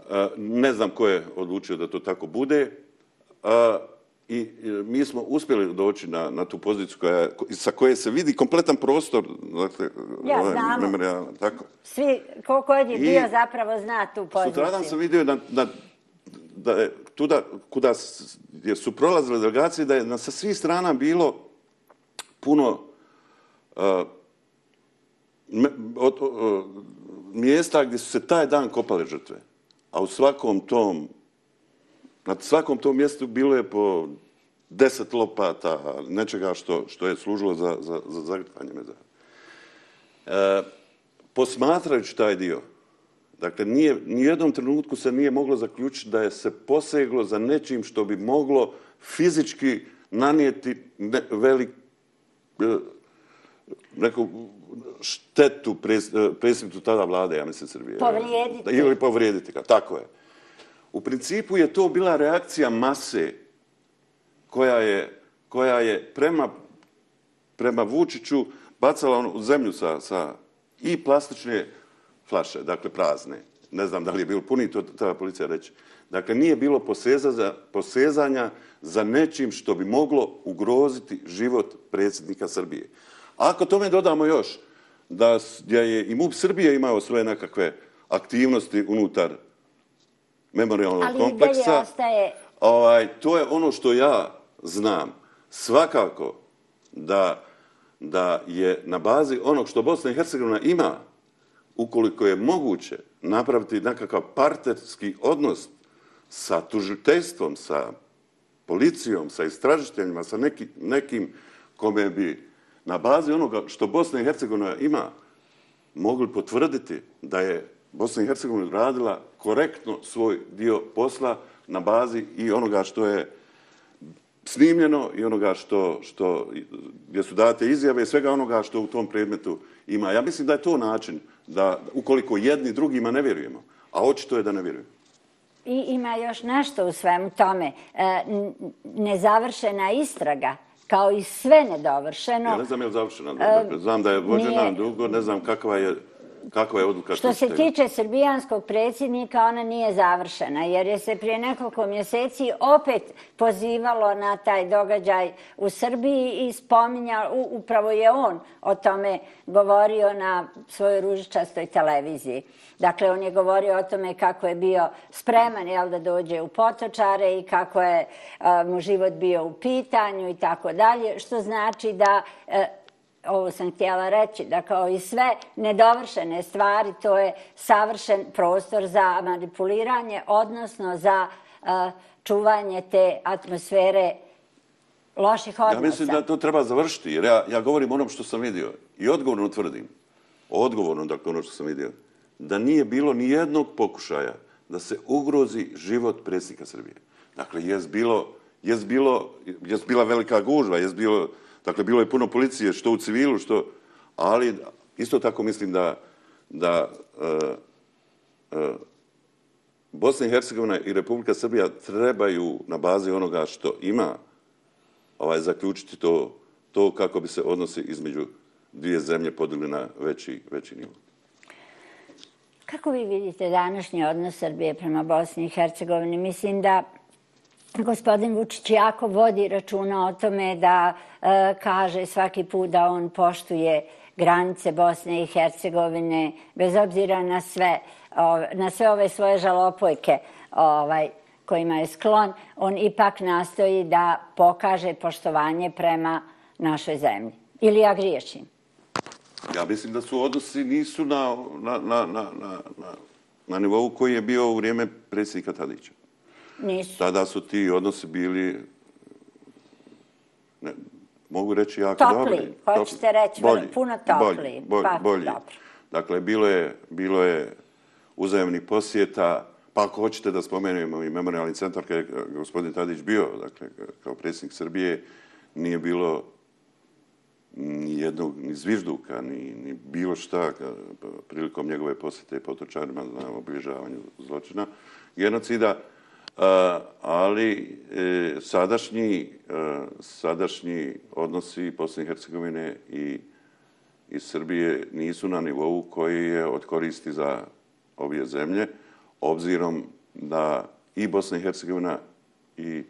E, ne znam ko je odlučio da to tako bude. E, E, I mi smo uspjeli doći na, na tu poziciju koja, sa koje se vidi kompletan prostor. Dakle, ja, ovaj. Memorial, tako. Svi, ko god je bio zapravo zna tu poziciju. Sutradan sam vidio da, da, da je tuda, kuda su prolazile delegacije, da je na sa svih strana bilo puno uh, me, od, uh, mjesta gdje su se taj dan kopale žrtve. A u svakom tom Na svakom tom mjestu bilo je po deset lopata, nečega što, što je služilo za, za, za zagrtanje mezara. E, posmatrajući taj dio, dakle, nije, nijednom trenutku se nije moglo zaključiti da je se poseglo za nečim što bi moglo fizički nanijeti ne, velik, e, neku štetu predsjednicu tada vlade, ja mislim, Srbije. Povrijediti. Ili povrijediti ga, tako je. U principu je to bila reakcija mase koja je, koja je prema, prema Vučiću bacala ono u zemlju sa, sa i plastične flaše, dakle prazne. Ne znam da li je bilo puni, to treba policija reći. Dakle, nije bilo poseza za, posezanja za nečim što bi moglo ugroziti život predsjednika Srbije. Ako tome dodamo još da je i MUP Srbije imao svoje nekakve aktivnosti unutar memorialnog kompleksa. Ali ostaje... Ovaj, to je ono što ja znam. Svakako da, da je na bazi onog što Bosna i Hercegovina ima, ukoliko je moguće napraviti nekakav partnerski odnos sa tužiteljstvom, sa policijom, sa istražiteljima, sa neki, nekim kome bi na bazi onoga što Bosna i Hercegovina ima mogli potvrditi da je Bosna i Hercegovina radila korektno svoj dio posla na bazi i onoga što je snimljeno i onoga što, što gdje su date izjave i svega onoga što u tom predmetu ima. Ja mislim da je to način da ukoliko jedni drugima ne vjerujemo, a očito je da ne vjerujemo. I ima još nešto u svemu tome. E, nezavršena istraga, kao i sve nedovršeno. Ja ne znam je li završena. E, znam da je vođena dugo, ne znam kakva je Kako je odluka? Što se tiče srbijanskog predsjednika, ona nije završena, jer je se prije nekoliko mjeseci opet pozivalo na taj događaj u Srbiji i spominjao, upravo je on o tome govorio na svojoj ružičastoj televiziji. Dakle, on je govorio o tome kako je bio spreman jel, da dođe u potočare i kako je a, mu život bio u pitanju i tako dalje, što znači da a, ovo sam htjela reći, da kao i sve nedovršene stvari, to je savršen prostor za manipuliranje, odnosno za čuvanje te atmosfere loših odnosa. Ja mislim da to treba završiti, jer ja, ja govorim onom što sam vidio i odgovorno tvrdim, odgovorno dakle ono što sam vidio, da nije bilo ni jednog pokušaja da se ugrozi život predsjednika Srbije. Dakle, je bilo, jest bilo, jest bila velika gužva, jest bilo Dakle, bilo je puno policije, što u civilu, što... Ali isto tako mislim da, da uh, uh, Bosna i Hercegovina i Republika Srbija trebaju na bazi onoga što ima ovaj, zaključiti to, to kako bi se odnosi između dvije zemlje podigli na veći, veći nivo. Kako vi vidite današnji odnos Srbije prema Bosni i Hercegovini? Mislim da gospodin Vučić jako vodi računa o tome da e, kaže svaki put da on poštuje granice Bosne i Hercegovine, bez obzira na sve, o, na sve ove svoje žalopojke ovaj, kojima je sklon, on ipak nastoji da pokaže poštovanje prema našoj zemlji. Ili ja griješim? Ja mislim da su odnosi nisu na, na, na, na, na, na nivou koji je bio u vrijeme predsjednika Tadića. Nisu. Tada su ti odnosi bili, ne, mogu reći jako topli. dobri. Topli, hoćete reći, bolji, puno topli. Bolji, bolji, pa, bolji. Dakle, bilo je, bilo je uzajemni posjeta, pa ako hoćete da spomenemo i memorialni centar kada je gospodin Tadić bio, dakle, kao predsjednik Srbije, nije bilo ni jednog, ni zvižduka, ni, ni bilo šta prilikom njegove posjete potočarima na obilježavanju zločina genocida ali e, sadašnji, e, sadašnji odnosi Bosne i Hercegovine i, i Srbije nisu na nivou koji je od koristi za obje zemlje, obzirom da i Bosna i Hercegovina i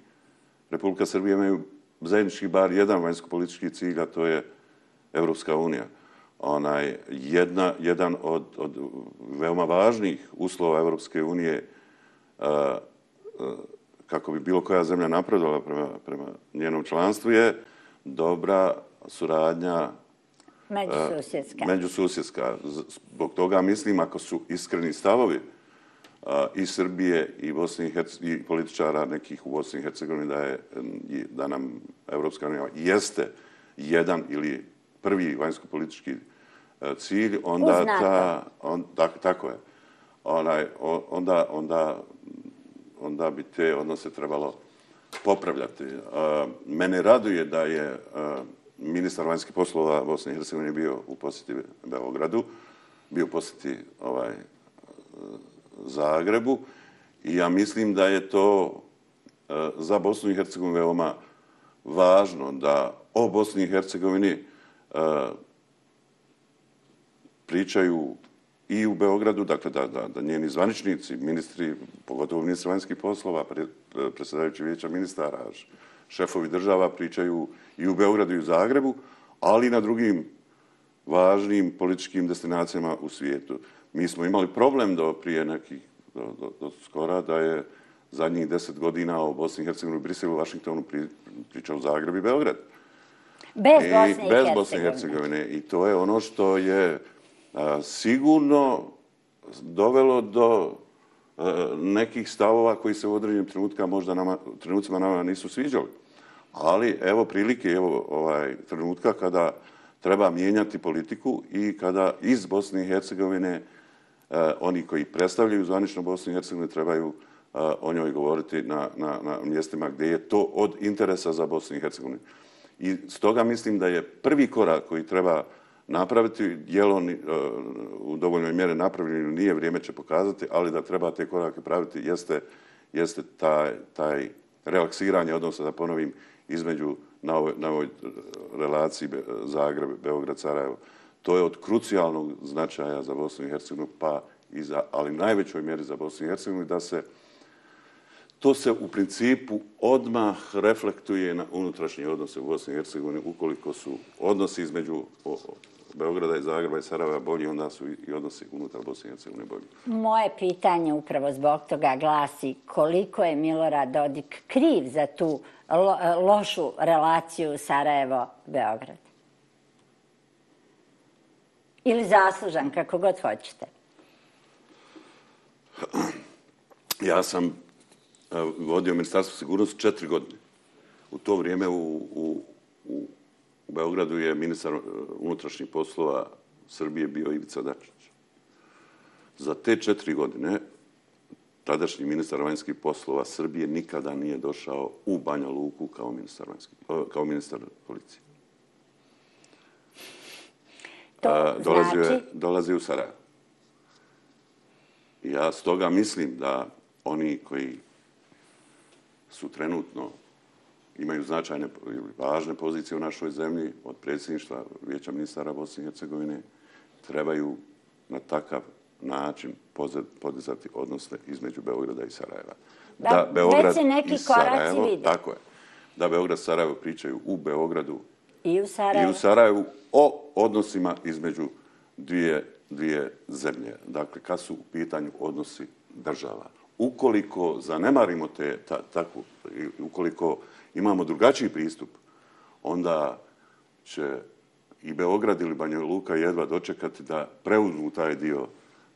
Republika Srbija imaju zajednički bar jedan vanjsko-politički cilj, a to je Evropska unija. Onaj, jedna, jedan od, od veoma važnih uslova Evropske unije a, kako bi bilo koja zemlja napredovala prema, prema njenom članstvu je dobra suradnja Međususjedska. Međususjedska. Zbog toga mislim, ako su iskreni stavovi i Srbije i Bosne i, i političara nekih u Bosni i Hercegovini da, je, da nam Evropska unija jeste jedan ili prvi vanjsko-politički cilj, onda ta, on, tak, tako je. Onaj, onda, onda, onda bi te odnose trebalo popravljati. E, mene raduje da je e, ministar vanjskih poslova Bosne i Hercegovine bio u posjeti Beogradu, bio u posjeti ovaj, e, Zagrebu i ja mislim da je to za Bosnu i Hercegovinu veoma važno da o Bosni i Hercegovini pričaju i u Beogradu, dakle da, da, da njeni zvaničnici, ministri, pogotovo ministri vanjskih poslova, predsjedavajući vijeća ministara, šefovi država pričaju i u Beogradu i u Zagrebu, ali i na drugim važnim političkim destinacijama u svijetu. Mi smo imali problem do prije nekih, do, do, do skora, da je zadnjih deset godina o Bosni i Hercegovini, Briselu, Vašingtonu pri, pričao Zagreb i Beograd. Bez I, Bosne i bez Bosne i Hercegovine. I to je ono što je sigurno dovelo do e, nekih stavova koji se u određenim trenutka možda nama, trenucima nama nisu sviđali. Ali evo prilike, evo ovaj trenutka kada treba mijenjati politiku i kada iz Bosne i Hercegovine eh, oni koji predstavljaju zvanično Bosnu i Hercegovinu trebaju eh, o njoj govoriti na, na, na mjestima gdje je to od interesa za Bosnu i Hercegovinu. I stoga mislim da je prvi korak koji treba napraviti, je on uh, e, u dovoljnoj mjere napravljen nije, vrijeme će pokazati, ali da treba te korake praviti jeste, jeste taj, taj relaksiranje odnosa, da ponovim, između na ovoj, na ovoj e, relaciji Zagreb, Beograd, Sarajevo. To je od krucijalnog značaja za Bosnu i Hercegovinu, pa i za, ali najvećoj mjeri za Bosnu i Hercegovinu, da se to se u principu odmah reflektuje na unutrašnje odnose u Bosni i Hercegovini, ukoliko su odnosi između Beograda i Zagreba i Sarajeva bolji, onda su i odnosi unutar Bosne i Hercegovine bolji. Moje pitanje upravo zbog toga glasi koliko je Milorad Dodik kriv za tu lo, lošu relaciju Sarajevo-Beograd? Ili zaslužan, kako god hoćete? Ja sam vodio Ministarstvo sigurnosti četiri godine. U to vrijeme u, u, u, u Beogradu je ministar unutrašnjih poslova Srbije bio Ivica Dačić. Za te četiri godine tadašnji ministar vanjskih poslova Srbije nikada nije došao u Banja Luku kao ministar, vanjskih, kao ministar policije. To dolazio, znači... je, dolazio u Sarajevo. Ja stoga mislim da oni koji su trenutno imaju značajne ili važne pozicije u našoj zemlji od predsjedništva Vijeća ministara Bosne i Hercegovine trebaju na takav način podizati odnose između Beograda i Sarajeva. Da, da Beograd neki i Sarajevo, vide. tako je, da Beograd i Sarajevo pričaju u Beogradu i u Sarajevu, i u Sarajevu o odnosima između dvije, dvije zemlje. Dakle, kad su u pitanju odnosi država. Ukoliko zanemarimo te ta, takvu, ukoliko imamo drugačiji pristup, onda će i Beograd ili Banja Luka jedva dočekati da preuzmu taj dio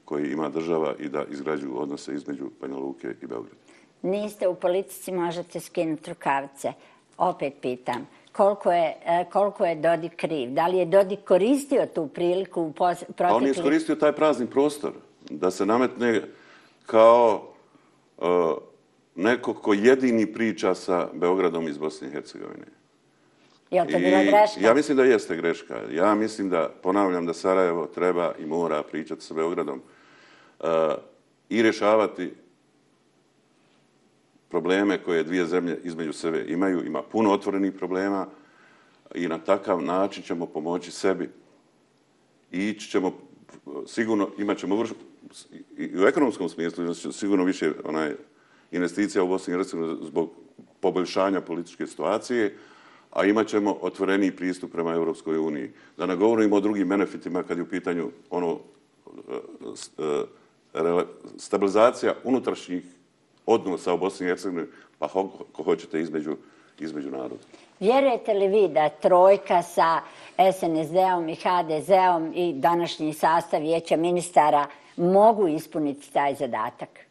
koji ima država i da izgrađuju odnose između Banja Luke i Beograda. Niste u politici, možete skinuti rukavice. Opet pitam, koliko je, e, koliko je Dodik kriv? Da li je Dodik koristio tu priliku u protekli... Pa on je iskoristio taj prazni prostor da se nametne kao uh, neko ko jedini priča sa Beogradom iz Bosne i Hercegovine. Je li to bila greška? Ja mislim da jeste greška. Ja mislim da, ponavljam, da Sarajevo treba i mora pričati sa Beogradom uh, i rješavati probleme koje dvije zemlje između sebe imaju. Ima puno otvorenih problema i na takav način ćemo pomoći sebi. I ići ćemo, sigurno, imat ćemo vrš, i u ekonomskom smislu, sigurno više onaj, investicija u Bosni i Hercegovini zbog poboljšanja političke situacije, a imat ćemo otvoreni pristup prema Europskoj uniji. Da ne govorimo o drugim benefitima kad je u pitanju ono, e, e, stabilizacija unutrašnjih odnosa u Bosni i Hercegovini, pa ako hoćete između, između naroda. Vjerujete li vi da trojka sa SNSD-om i HDZ-om i današnji sastav vijeća ministara mogu ispuniti taj zadatak?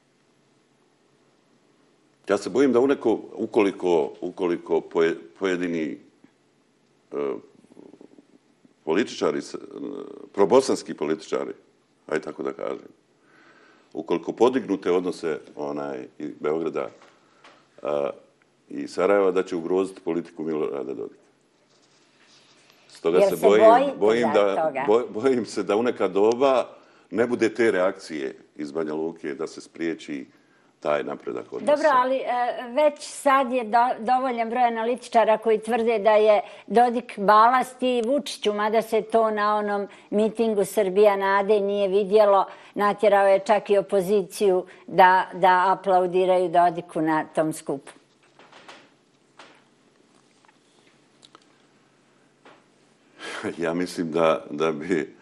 Ja se bojim da uneko, ukoliko, ukoliko pojedini e, političari, probosanski političari, aj tako da kažem, ukoliko podignute odnose onaj, i Beograda a, i Sarajeva, da će ugroziti politiku Milorada Dodika. Stoga se, se bojim, bojim, da, boj, bojim se da u neka doba ne bude te reakcije iz Banja Luke da se spriječi taj napredak odnosa. Dobro, ali e, već sad je do, dovoljan broj analitičara koji tvrde da je Dodik balast i Vučiću, mada se to na onom mitingu Srbija nade nije vidjelo, natjerao je čak i opoziciju da, da aplaudiraju Dodiku na tom skupu. Ja mislim da, da bi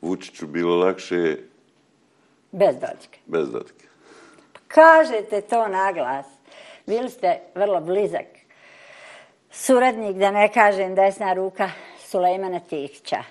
Vučiću bilo lakše... Bez Dodike. Bez Dodike. Kažete to na glas. Bili ste vrlo blizak. Suradnik, da ne kažem, desna ruka Sulejmana Tihića.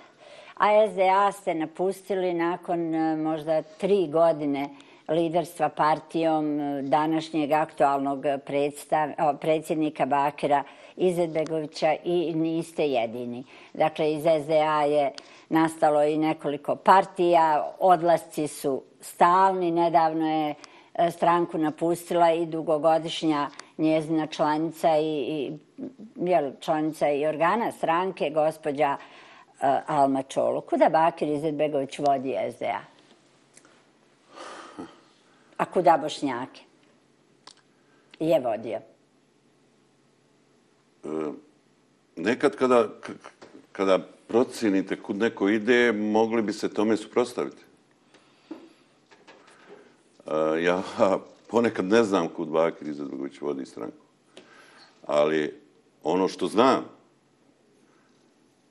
A SDA ste napustili nakon e, možda tri godine liderstva partijom e, današnjeg aktualnog predstav, predsjednika Bakira Izetbegovića i niste jedini. Dakle, iz SDA je nastalo i nekoliko partija, odlasci su stalni, nedavno je E, stranku napustila i dugogodišnja njezina članica i, i jel, članica i organa stranke, gospođa uh, Alma Čolo. Kuda Bakir Izetbegović vodi SDA? A kuda Bošnjake? Je vodio. E, nekad kada, kada procenite kud neko ide, mogli bi se tome suprostaviti. Eh, ja ponekad ne znam kud Bakir Izetbegović vodi stranku. Ali ono što znam,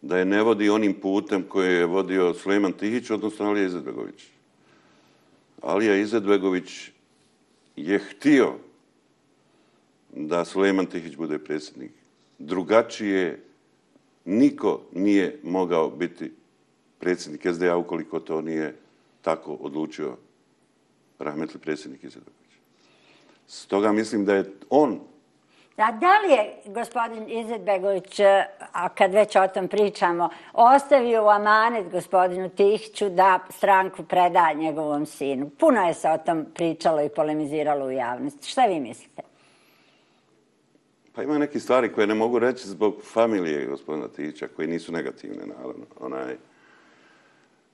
da je ne vodi onim putem koje je vodio Sulejman Tihić, odnosno Alija Izetbegović. Alija Izetbegović je htio da Sulejman Tihić bude predsjednik. Drugačije niko nije mogao biti predsjednik SDA ukoliko to nije tako odlučio rahmetli predsjednik Izetbegović. Stoga mislim da je on... A da li je gospodin Izetbegović, a kad već o tom pričamo, ostavio u amanet gospodinu Tihiću da stranku preda njegovom sinu? Puno je se o tom pričalo i polemiziralo u javnosti. Šta vi mislite? Pa ima neke stvari koje ne mogu reći zbog familije gospodina Tihića, koje nisu negativne, naravno. Onaj,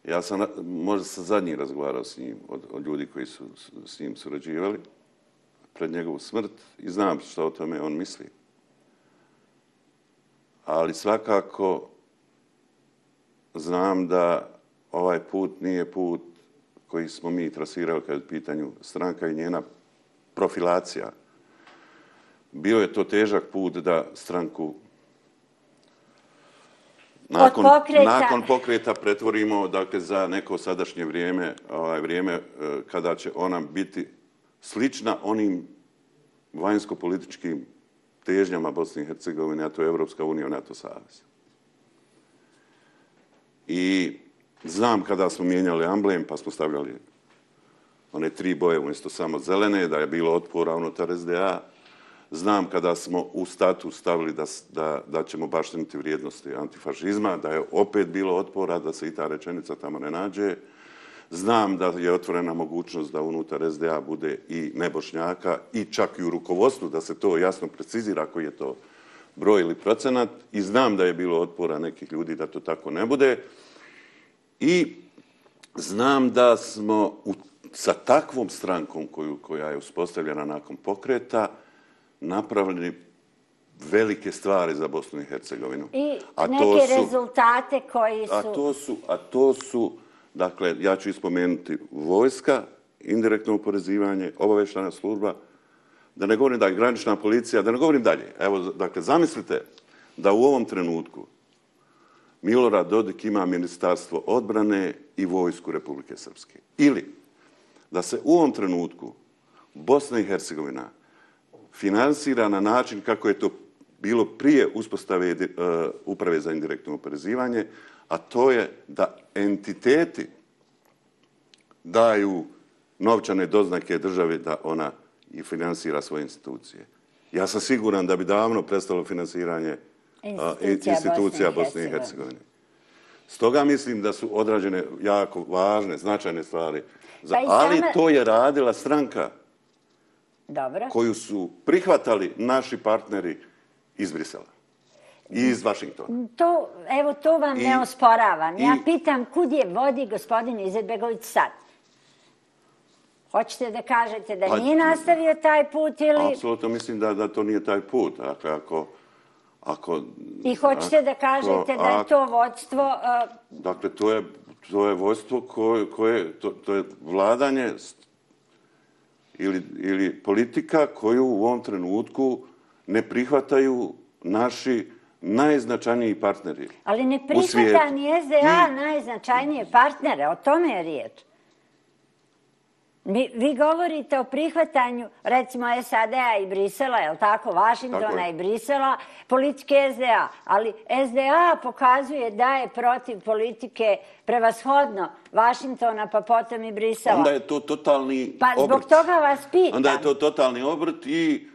Ja sam možda sa zadnji razgovarao s njim od, od ljudi koji su s njim surađivali pred njegovu smrt i znam što o tome on misli. Ali svakako znam da ovaj put nije put koji smo mi trasirali kad je pitanju stranka i njena profilacija. Bio je to težak put da stranku nakon, pokreta... nakon pokreta pretvorimo dakle, za neko sadašnje vrijeme, ovaj, vrijeme e, kada će ona biti slična onim vanjsko-političkim težnjama Bosne i Hercegovine, a to je Evropska unija, NATO savez. I znam kada smo mijenjali emblem, pa smo stavljali one tri boje umjesto samo zelene, da je bilo otpora unutar SDA, Znam kada smo u status stavili da, da, da ćemo baštiniti vrijednosti antifašizma, da je opet bilo otpora da se i ta rečenica tamo ne nađe. Znam da je otvorena mogućnost da unutar SDA bude i nebošnjaka i čak i u rukovodstvu da se to jasno precizira koji je to broj ili procenat. I znam da je bilo otpora nekih ljudi da to tako ne bude. I znam da smo u, sa takvom strankom koju, koja je uspostavljena nakon pokreta, napravili velike stvari za Bosnu i Hercegovinu. I A to neke su- rezultate koji su... A to su, a to su, dakle, ja ću ispomenuti vojska, indirektno uporezivanje, obaveštana služba, da ne govorim da je granična policija, da ne govorim dalje. Evo, dakle, zamislite da u ovom trenutku Milorad Dodik ima ministarstvo odbrane i vojsku Republike Srpske. Ili da se u ovom trenutku Bosna i Hercegovina finansira na način kako je to bilo prije uspostave uh, uprave za indirektno oporezivanje, a to je da entiteti daju novčane doznake državi da ona i finansira svoje institucije. Ja sam siguran da bi davno prestalo finansiranje a, Institucija institucija Bosne i Hercegovine. Stoga mislim da su odrađene jako važne, značajne stvari. Za, Pa ali to je radila stranka Dobro. koju su prihvatali naši partneri iz Brisela i iz Vašingtona. To, evo, to vam I- ne osporavam. Ja i- pitam kud je vodi gospodin Izetbegović sad? Hoćete da kažete da Pa- nije nastavio taj put ili... Apsolutno mislim da, da to nije taj put. Dakle, ako... ako I hoćete da kažete da je ako- to vodstvo... uh, Dakle, to je, to je vojstvo koje, koje to, to je vladanje ili, ili politika koju u ovom trenutku ne prihvataju naši najznačajniji partneri. Ali ne prihvata ni SDA I- najznačajnije partnere, o tome je riječ. Mi, vi govorite o prihvatanju, recimo, SAD-a i Brisela, je li tako, Vašingtona Tako i Brisela, politike SDA. Ali SDA pokazuje da je protiv politike prevashodno Vašingtona, pa potom i Brisela. Onda je to totalni Pa zbog obrt. toga vas pitam. Onda je to totalni obrt i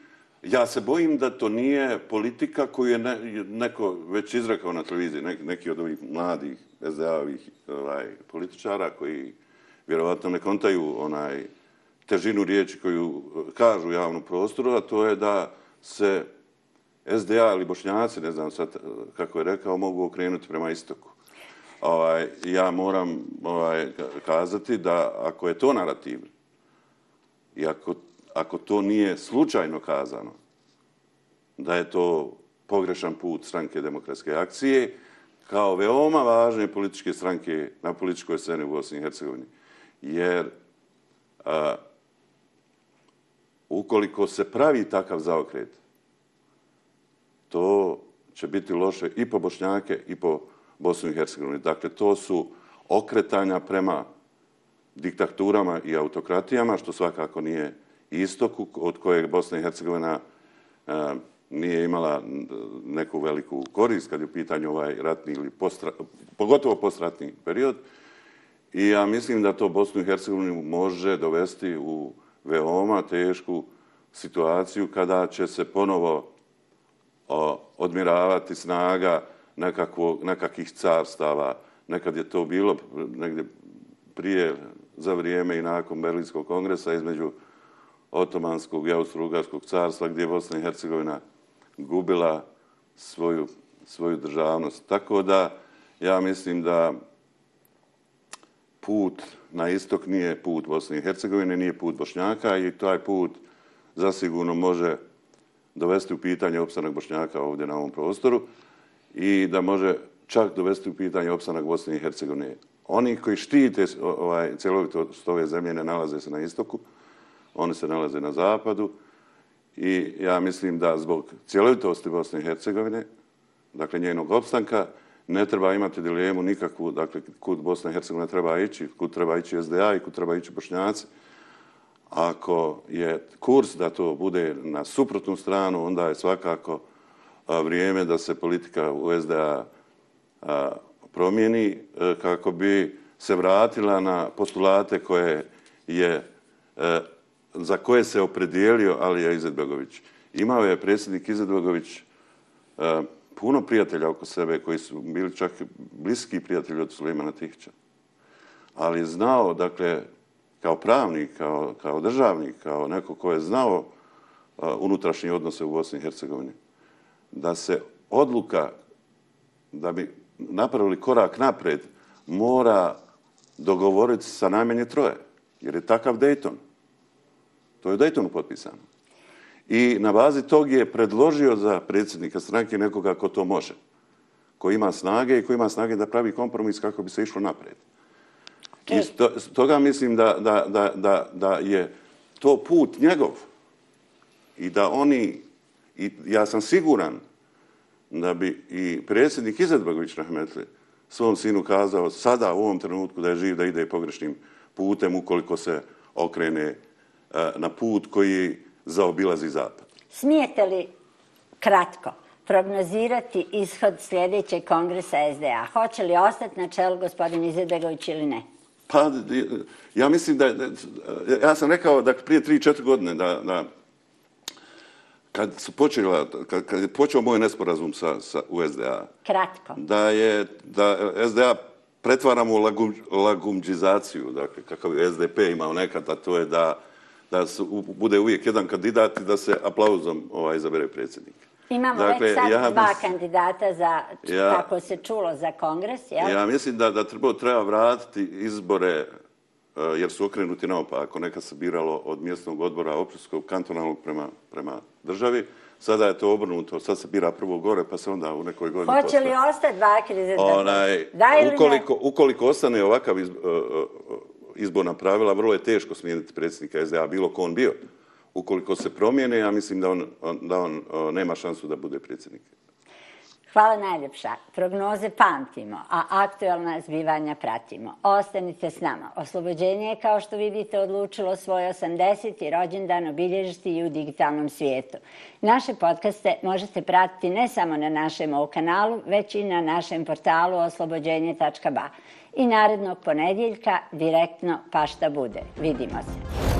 ja se bojim da to nije politika koju je ne, neko već izrekao na televiziji, neki, neki od ovih mladih SDA-ovih ovaj, političara koji vjerovatno ne kontaju onaj težinu riječi koju e, kažu u javnom prostoru, a to je da se SDA ili Bošnjaci, ne znam sad e, kako je rekao, mogu okrenuti prema istoku. Ovaj, ja moram ovaj, kazati da ako je to narativ, i ako, ako to nije slučajno kazano, da je to pogrešan put stranke demokratske akcije, kao veoma važne političke stranke na političkoj sceni u Bosni i Hercegovini. Jer a, ukoliko se pravi takav zaokret, to će biti loše i po Bošnjake i po Bosnu i Hercegovini. Dakle, to su okretanja prema diktaturama i autokratijama, što svakako nije istoku od kojeg Bosna i Hercegovina a, nije imala neku veliku korist kad je u pitanju ovaj ratni ili postra, pogotovo postratni period. I ja mislim da to Bosnu i Hercegovinu može dovesti u veoma tešku situaciju kada će se ponovo o, odmiravati snaga nekakvog, nekakvih carstava. Nekad je to bilo negdje prije, za vrijeme i nakon Berlinskog kongresa između Otomanskog i Austro-Ugarskog carstva gdje je Bosna i Hercegovina gubila svoju, svoju državnost. Tako da ja mislim da put na istok nije put Bosne i Hercegovine, nije put Bošnjaka i taj put zasigurno može dovesti u pitanje opstanak Bošnjaka ovdje na ovom prostoru i da može čak dovesti u pitanje opstanak Bosne i Hercegovine. Oni koji štite ovaj, cjelovitost ove zemlje ne nalaze se na istoku, oni se nalaze na zapadu i ja mislim da zbog cjelovitosti Bosne i Hercegovine, dakle njenog opstanka, ne treba imati dilemu nikakvu, dakle, kud Bosna i Hercegovina treba ići, kud treba ići SDA i kud treba ići Bošnjaci. Ako je kurs da to bude na suprotnu stranu, onda je svakako vrijeme da se politika u SDA a, promijeni e, kako bi se vratila na postulate koje je, e, za koje se opredijelio Alija Izetbegović. Imao je predsjednik Izetbegović e, puno prijatelja oko sebe koji su bili čak bliski prijatelji od Sulejmana Tihića. Ali znao, dakle, kao pravnik, kao, kao državnik, kao neko ko je znao uh, unutrašnje odnose u Bosni i Hercegovini, da se odluka da bi napravili korak napred mora dogovoriti sa najmanje troje. Jer je takav Dayton. To je Daytonu potpisano i na bazi tog je predložio za predsjednika stranke nekoga ko to može, ko ima snage i ko ima snage da pravi kompromis kako bi se išlo napred. I sto, toga mislim da, da, da, da, da je to put njegov i da oni, i ja sam siguran da bi i predsjednik Izetbegović Rahmetli svom sinu kazao sada u ovom trenutku da je živ, da ide pogrešnim putem ukoliko se okrene e, na put koji zaobilazi zapad. Smijete li kratko prognozirati ishod sljedećeg kongresa SDA? Hoće li ostati na čelu gospodin Izetbegović ili ne? Pa, ja mislim da, ja sam rekao da prije 3-4 godine da, da kad su počela, kad, kad je počeo moj nesporazum sa, sa USDA, Kratko. da je, da SDA pretvaramo u lagum, lagumđizaciju, dakle, kakav je SDP imao nekad, a to je da, da su, bude uvijek jedan kandidat i da se aplauzom ovaj, izabere predsjednik. Imamo dakle, već sad ja dva mis... kandidata za, ja, kako se čulo, za kongres, jel? Ja mislim da, da treba, treba vratiti izbore uh, jer su okrenuti naopako. Neka se biralo od mjesnog odbora općinskog, kantonalnog prema, prema državi. Sada je to obrnuto. Sad se bira prvo gore, pa se onda u nekoj godini Hoće li ostati dva kandidata? Onaj, ukoliko, ukoliko ostane ovakav iz, uh, uh, izborna pravila, vrlo je teško smijeniti predsjednika SDA, bilo ko on bio ukoliko se promijene, ja mislim da on, da on nema šansu da bude predsjednik. Hvala najljepša. Prognoze pamtimo, a aktualna zbivanja pratimo. Ostanite s nama. Oslobođenje je, kao što vidite, odlučilo svoj 80. rođendan obilježiti i u digitalnom svijetu. Naše podcaste možete pratiti ne samo na našem ovog kanalu, već i na našem portalu oslobođenje.ba. I narednog ponedjeljka direktno pa šta bude. Vidimo se.